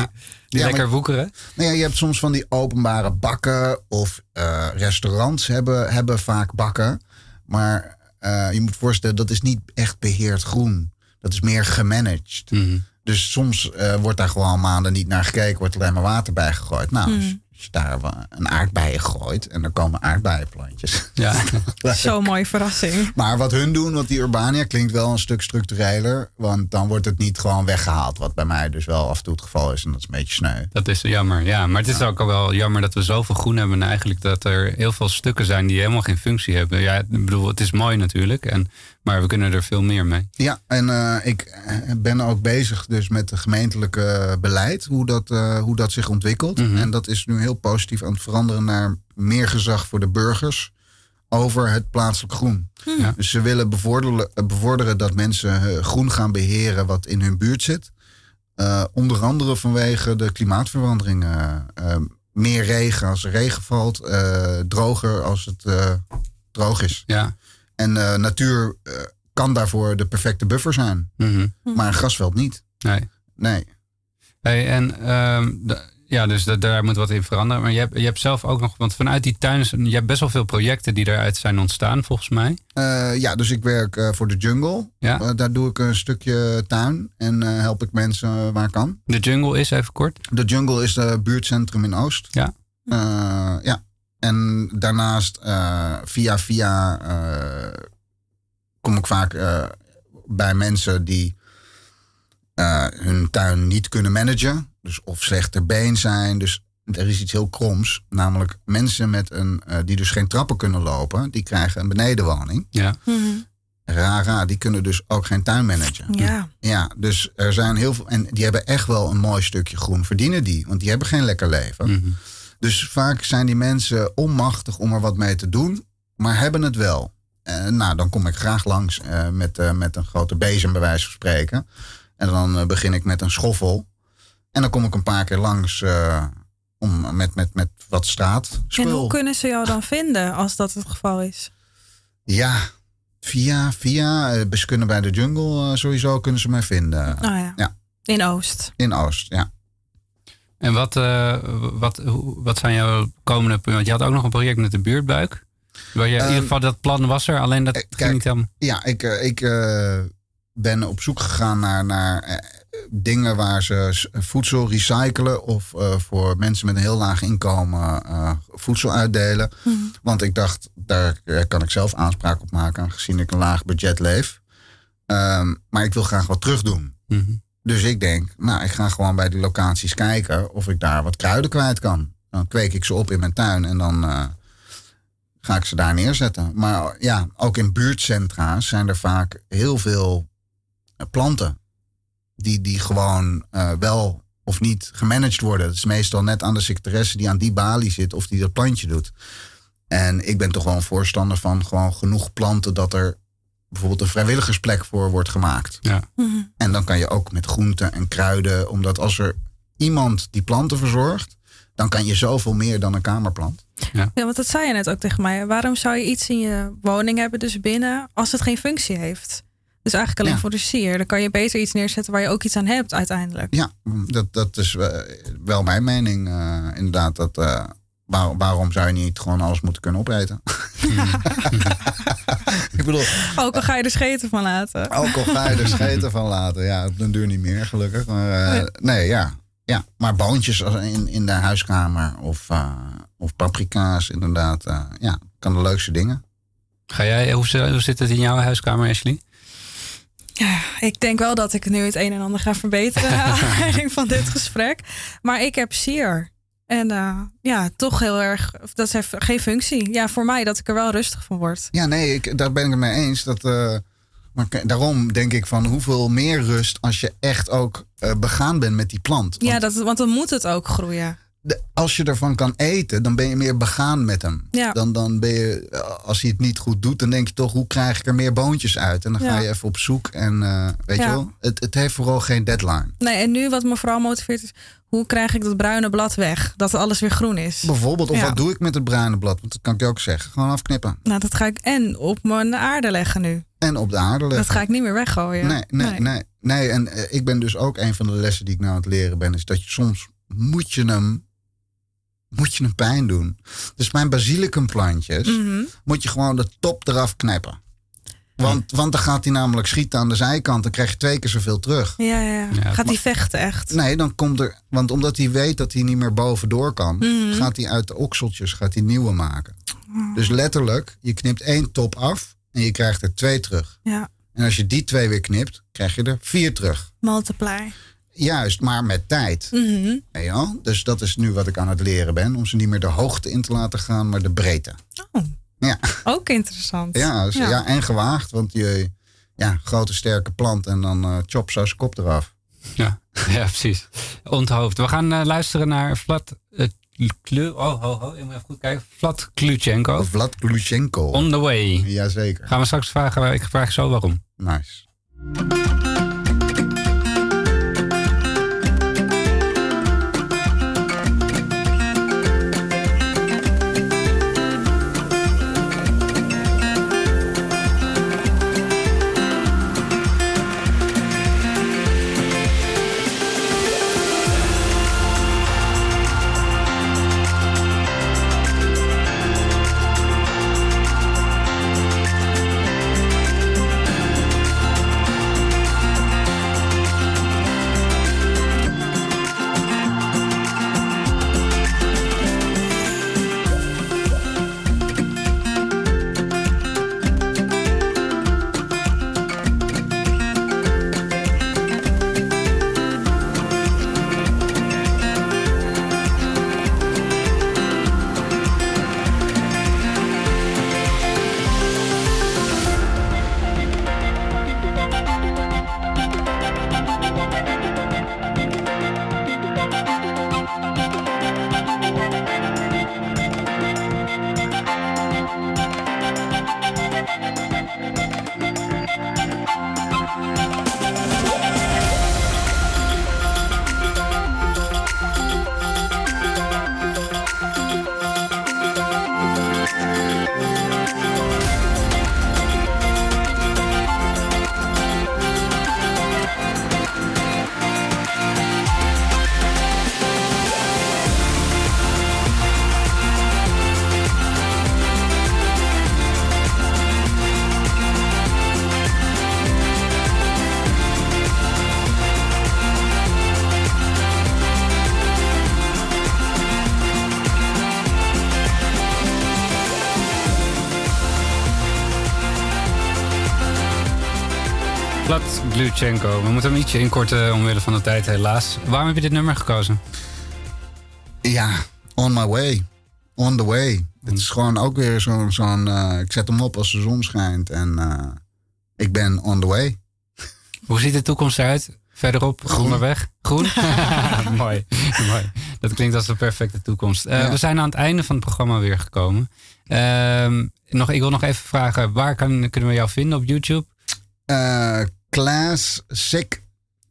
Speaker 1: die
Speaker 3: Ja,
Speaker 1: lekker
Speaker 3: maar-
Speaker 1: woekeren.
Speaker 3: nou ja, je hebt soms van die openbare bakken of eh, restaurants hebben, hebben vaak bakken. Maar eh, je moet voorstellen, dat is niet echt beheerd groen. Dat is meer gemanaged.
Speaker 1: Mhm.
Speaker 3: Dus soms eh, wordt daar gewoon maanden niet naar gekeken, wordt er alleen maar water bij gegooid. Nou,
Speaker 2: Mhm.
Speaker 3: als, als je daar een aardbeien gooit en er komen aardbeienplantjes.
Speaker 1: Ja. (laughs)
Speaker 2: Zo'n mooie verrassing.
Speaker 3: Maar wat hun doen, want die Urbania klinkt wel een stuk structureler. Want dan wordt het niet gewoon weggehaald. Wat bij mij dus wel af en toe het geval is. En dat is een beetje sneu.
Speaker 1: Dat is jammer, ja. Maar het is ook al wel jammer dat we zoveel groen hebben. En eigenlijk dat er heel veel stukken zijn die helemaal geen functie hebben. Ja, ik bedoel, het is mooi natuurlijk. En, maar we kunnen er veel meer mee.
Speaker 3: Ja, en eh, ik eh, ben ook bezig dus met het gemeentelijke beleid, hoe dat, eh, hoe dat zich ontwikkelt. En dat is nu heel positief aan het veranderen naar meer gezag voor de burgers over het plaatselijk groen.
Speaker 1: Ja.
Speaker 3: Dus ze willen bevorderen, bevorderen dat mensen groen gaan beheren wat in hun buurt zit. Eh, onder andere vanwege de klimaatverandering. meer regen als er regen valt, eh, droger als het eh, droog is.
Speaker 1: Ja.
Speaker 3: En eh, natuur eh, kan daarvoor de perfecte buffer zijn.
Speaker 1: Mhm.
Speaker 3: Maar een grasveld niet.
Speaker 1: Nee.
Speaker 3: Nee.
Speaker 1: Hey, en ehm, de- ja, dus da- daar moet wat in veranderen. Maar je hebt, je hebt zelf ook nog, want vanuit die tuin, je hebt best wel veel projecten die daaruit zijn ontstaan, volgens mij.
Speaker 3: Eh, ja, dus ik werk voor de jungle.
Speaker 1: Ja.
Speaker 3: Daar doe ik een stukje tuin en help ik mensen waar ik kan.
Speaker 1: De jungle is even kort.
Speaker 3: De jungle is het buurtcentrum in Oost.
Speaker 1: Ja.
Speaker 3: Ja. En daarnaast eh, via via eh, kom ik vaak eh, bij mensen die eh, hun tuin niet kunnen managen. Dus of slechter been zijn. Dus er is iets heel kroms. Namelijk mensen met een, eh, die dus geen trappen kunnen lopen, die krijgen een benedenwoning.
Speaker 1: Ja.
Speaker 3: Rara, die kunnen dus ook geen tuin managen.
Speaker 2: Ja.
Speaker 3: Ja, dus er zijn heel veel. En die hebben echt wel een mooi stukje groen. Verdienen die, want die hebben geen lekker leven. Dus vaak zijn die mensen onmachtig om er wat mee te doen, maar hebben het wel. Eh, nou, dan kom ik graag langs eh, met, eh, met een grote bezem, bij wijze van spreken. En dan begin ik met een schoffel. En dan kom ik een paar keer langs om, met, met, met wat straat.
Speaker 2: En hoe kunnen ze jou dan vinden als dat het geval is?
Speaker 3: Ja, via, via. bij de jungle sowieso kunnen ze mij vinden.
Speaker 2: Oh ja.
Speaker 3: Ja,
Speaker 2: In Oost.
Speaker 3: in Oost, ja.
Speaker 1: En wat, eh, wat, hoe- wat zijn jouw komende punten? Want je had ook nog een project met de buurtbuik. Waar je, in
Speaker 3: Ehm,
Speaker 1: ieder geval dat plan was er, alleen dat ging niet helemaal.
Speaker 3: Ja, ik, eh, ik eh, ben op zoek gegaan naar, naar eh, dingen waar ze voedsel recyclen of eh, voor mensen met een heel laag inkomen eh, voedsel uitdelen. Want ik dacht, daar eh, kan ik zelf aanspraak op maken, aangezien ik een laag budget leef. Ehm, maar ik wil graag wat terug doen. Dus ik denk, nou, ik ga gewoon bij die locaties kijken of ik daar wat kruiden kwijt kan. Dan kweek ik ze op in mijn tuin en dan eh, ga ik ze daar neerzetten. Maar ja, ook in buurtcentra's zijn er vaak heel veel eh, planten die, die gewoon eh, wel of niet gemanaged worden. Het is meestal net aan de secretaresse die aan die balie zit of die dat plantje doet. En ik ben toch een voorstander van gewoon genoeg planten dat er bijvoorbeeld een vrijwilligersplek voor wordt gemaakt.
Speaker 1: Ja.
Speaker 3: En dan kan je ook met groenten en kruiden, omdat als er iemand die planten verzorgt, dan kan je zoveel meer dan een kamerplant.
Speaker 1: Ja.
Speaker 2: Ja, want dat zei je net ook tegen mij. Waarom zou je iets in je woning hebben, dus binnen, als het geen functie heeft? Dus eigenlijk alleen
Speaker 3: Ja.
Speaker 2: voor de sier. Dan kan je beter iets neerzetten waar je ook iets aan hebt uiteindelijk.
Speaker 3: Ja, dat, dat is wel mijn mening. eh, inderdaad, dat, eh, waar- waarom zou je niet gewoon alles moeten kunnen opeten? (laughs) ik bedoel,
Speaker 2: Ook al ga je er scheten van laten.
Speaker 3: ook al ga je er scheten van laten. Ja, dan duurt niet meer, gelukkig. Maar, eh, nee, ja. ja. Maar boontjes als in, in de huiskamer of, eh, of paprika's, inderdaad. eh, ja, kan de leukste dingen.
Speaker 1: Ga jij, hoe, hoe zit het in jouw huiskamer, Ashley?
Speaker 2: Ja, ik denk wel dat ik nu het een en ander ga verbeteren (laughs) van dit gesprek. Maar ik heb sier. En eh, ja, toch heel erg, dat heeft geen functie. Ja, voor mij dat ik er wel rustig van word.
Speaker 3: Ja, nee, ik, daar ben ik het mee eens. Dat, eh, maar daarom denk ik van hoeveel meer rust als je echt ook eh, begaan bent met die plant.
Speaker 2: Ja, dat, want dan moet het ook groeien.
Speaker 3: De- als je ervan kan eten, dan ben je meer begaan met hem.
Speaker 2: Ja.
Speaker 3: Dan, dan ben je, eh, als hij het niet goed doet, dan denk je toch, hoe krijg ik er meer boontjes uit? En dan ga je even op zoek. En eh, weet
Speaker 2: Ja.
Speaker 3: je wel, het, het heeft vooral geen deadline.
Speaker 2: Nee, en nu wat me vooral motiveert is, hoe krijg ik dat bruine blad weg? Dat alles weer groen is.
Speaker 3: Bijvoorbeeld, of wat doe ik met het bruine blad? Want dat kan ik je ook zeggen. Gewoon afknippen.
Speaker 2: Nou, dat ga ik en op mijn aarde leggen nu.
Speaker 3: En op de aarde leggen.
Speaker 2: Dat ga ik niet meer weggooien.
Speaker 3: Nee, nee, nee. nee. en eh, ik ben dus ook een van de lessen die ik nou aan het leren ben, is dat je soms moet je hem, moet je hem pijn doen. Dus mijn basilicumplantjes
Speaker 2: Mhm.
Speaker 3: moet je gewoon de top eraf knippen. Want, want dan gaat hij namelijk schieten aan de zijkant. Dan krijg je twee keer zoveel terug.
Speaker 2: Ja, ja, ja. Gaat die vechten echt?
Speaker 3: Nee, dan komt er. Want omdat hij weet dat hij niet meer bovendoor kan,
Speaker 2: Mhm.
Speaker 3: gaat hij uit de okseltjes gaat hij nieuwe maken. Dus letterlijk, je knipt één top af en je krijgt er twee terug.
Speaker 2: Ja,
Speaker 3: En als je die twee weer knipt, krijg je er vier terug.
Speaker 2: multiply.
Speaker 3: Juist, maar met tijd.
Speaker 2: Mhm.
Speaker 3: Wel? Dus dat is nu wat ik aan het leren ben. Om ze niet meer de hoogte in te laten gaan, maar de breedte. Ja.
Speaker 2: Ook interessant.
Speaker 3: Ja, dus- ja. en gewaagd. Want je, ja, grote sterke plant en dan eh chop zo zijn kop eraf.
Speaker 1: Ja, (laughs) ja precies. Onthoofd. We gaan eh, luisteren naar Vlad uh, Klu... Oh, ho, ho. Ik moet even goed kijken. Vlad Klutchenko.
Speaker 3: Vlad Klutchenko.
Speaker 1: On the way.
Speaker 3: Jazeker.
Speaker 1: Gaan we straks vragen. Ik vraag zo waarom.
Speaker 3: Nice.
Speaker 1: Vlad Gluchenko. We moeten hem ietsje inkorten omwille van de tijd, helaas. Waarom heb je dit nummer gekozen?
Speaker 3: Ja, on my way. On the way. Het is gewoon ook weer zo'n... zo'n eh, ik zet hem op als de zon schijnt. En eh, ik ben on the way.
Speaker 1: Hoe ziet de toekomst eruit? Verderop,
Speaker 3: Groen.
Speaker 1: onderweg? Groen? (laughs) (laughs) Mooi. Mooi. Dat klinkt als de perfecte toekomst. Eh,
Speaker 3: Ja.
Speaker 1: We zijn aan het einde van het programma weer gekomen. Ehm, nog, ik wil nog even vragen, waar kan, kunnen we jou vinden op YouTube?
Speaker 3: Classic.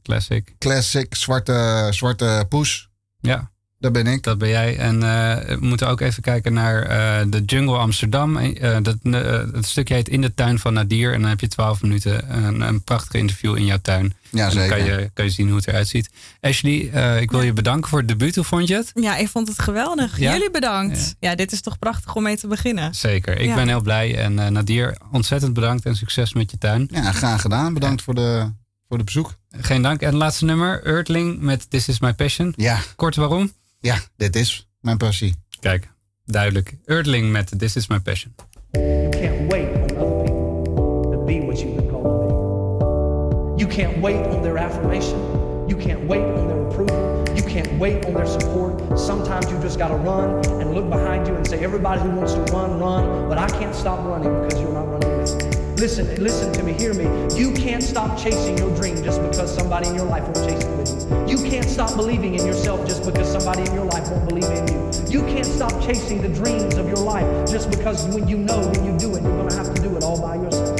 Speaker 1: Classic.
Speaker 3: Classic, zwarte, zwarte poes.
Speaker 1: Ja.
Speaker 3: Dat ben ik.
Speaker 1: Dat ben jij. En eh, we moeten ook even kijken naar eh, de Jungle Amsterdam. Eh, dat, het stukje heet In de tuin van Nadir. En dan heb je twaalf minuten een, een prachtig interview in jouw tuin.
Speaker 3: Ja,
Speaker 1: en dan kan
Speaker 3: zeker.
Speaker 1: je, kan je zien hoe het eruit ziet. Ashley, eh, ik wil je bedanken voor het debuut. Hoe vond je het?
Speaker 2: Ja, ik vond het geweldig.
Speaker 1: Ja?
Speaker 2: Jullie bedankt. Ja. dit is toch prachtig om mee te beginnen.
Speaker 1: Zeker. Ik
Speaker 2: Ja.
Speaker 1: ben heel blij. En eh, Nadir, ontzettend bedankt en succes met je tuin.
Speaker 3: Ja, graag gedaan. Bedankt voor de, voor de bezoek.
Speaker 1: Geen dank. En het laatste nummer, Earthling met This Is My Passion.
Speaker 3: Ja.
Speaker 1: Kort waarom?
Speaker 3: Ja, dit is mijn passie.
Speaker 1: Kijk, duidelijk. Earthling met This Is My Passion.
Speaker 11: You can't wait on other people to be what you've been called to be. You can't wait on their affirmation. You can't wait on their approval. Can't wait on their support. Sometimes you just gotta run and look behind you and say, everybody who wants to run, run, but I can't stop running because you're not running with me. Listen, listen to me, hear me. You can't stop chasing your dream just because somebody in your life won't chase it with you. You can't stop believing in yourself just because somebody in your life won't believe in you. You can't stop chasing the dreams of your life just because when you know when you do it, you're gonna have to do it all by yourself.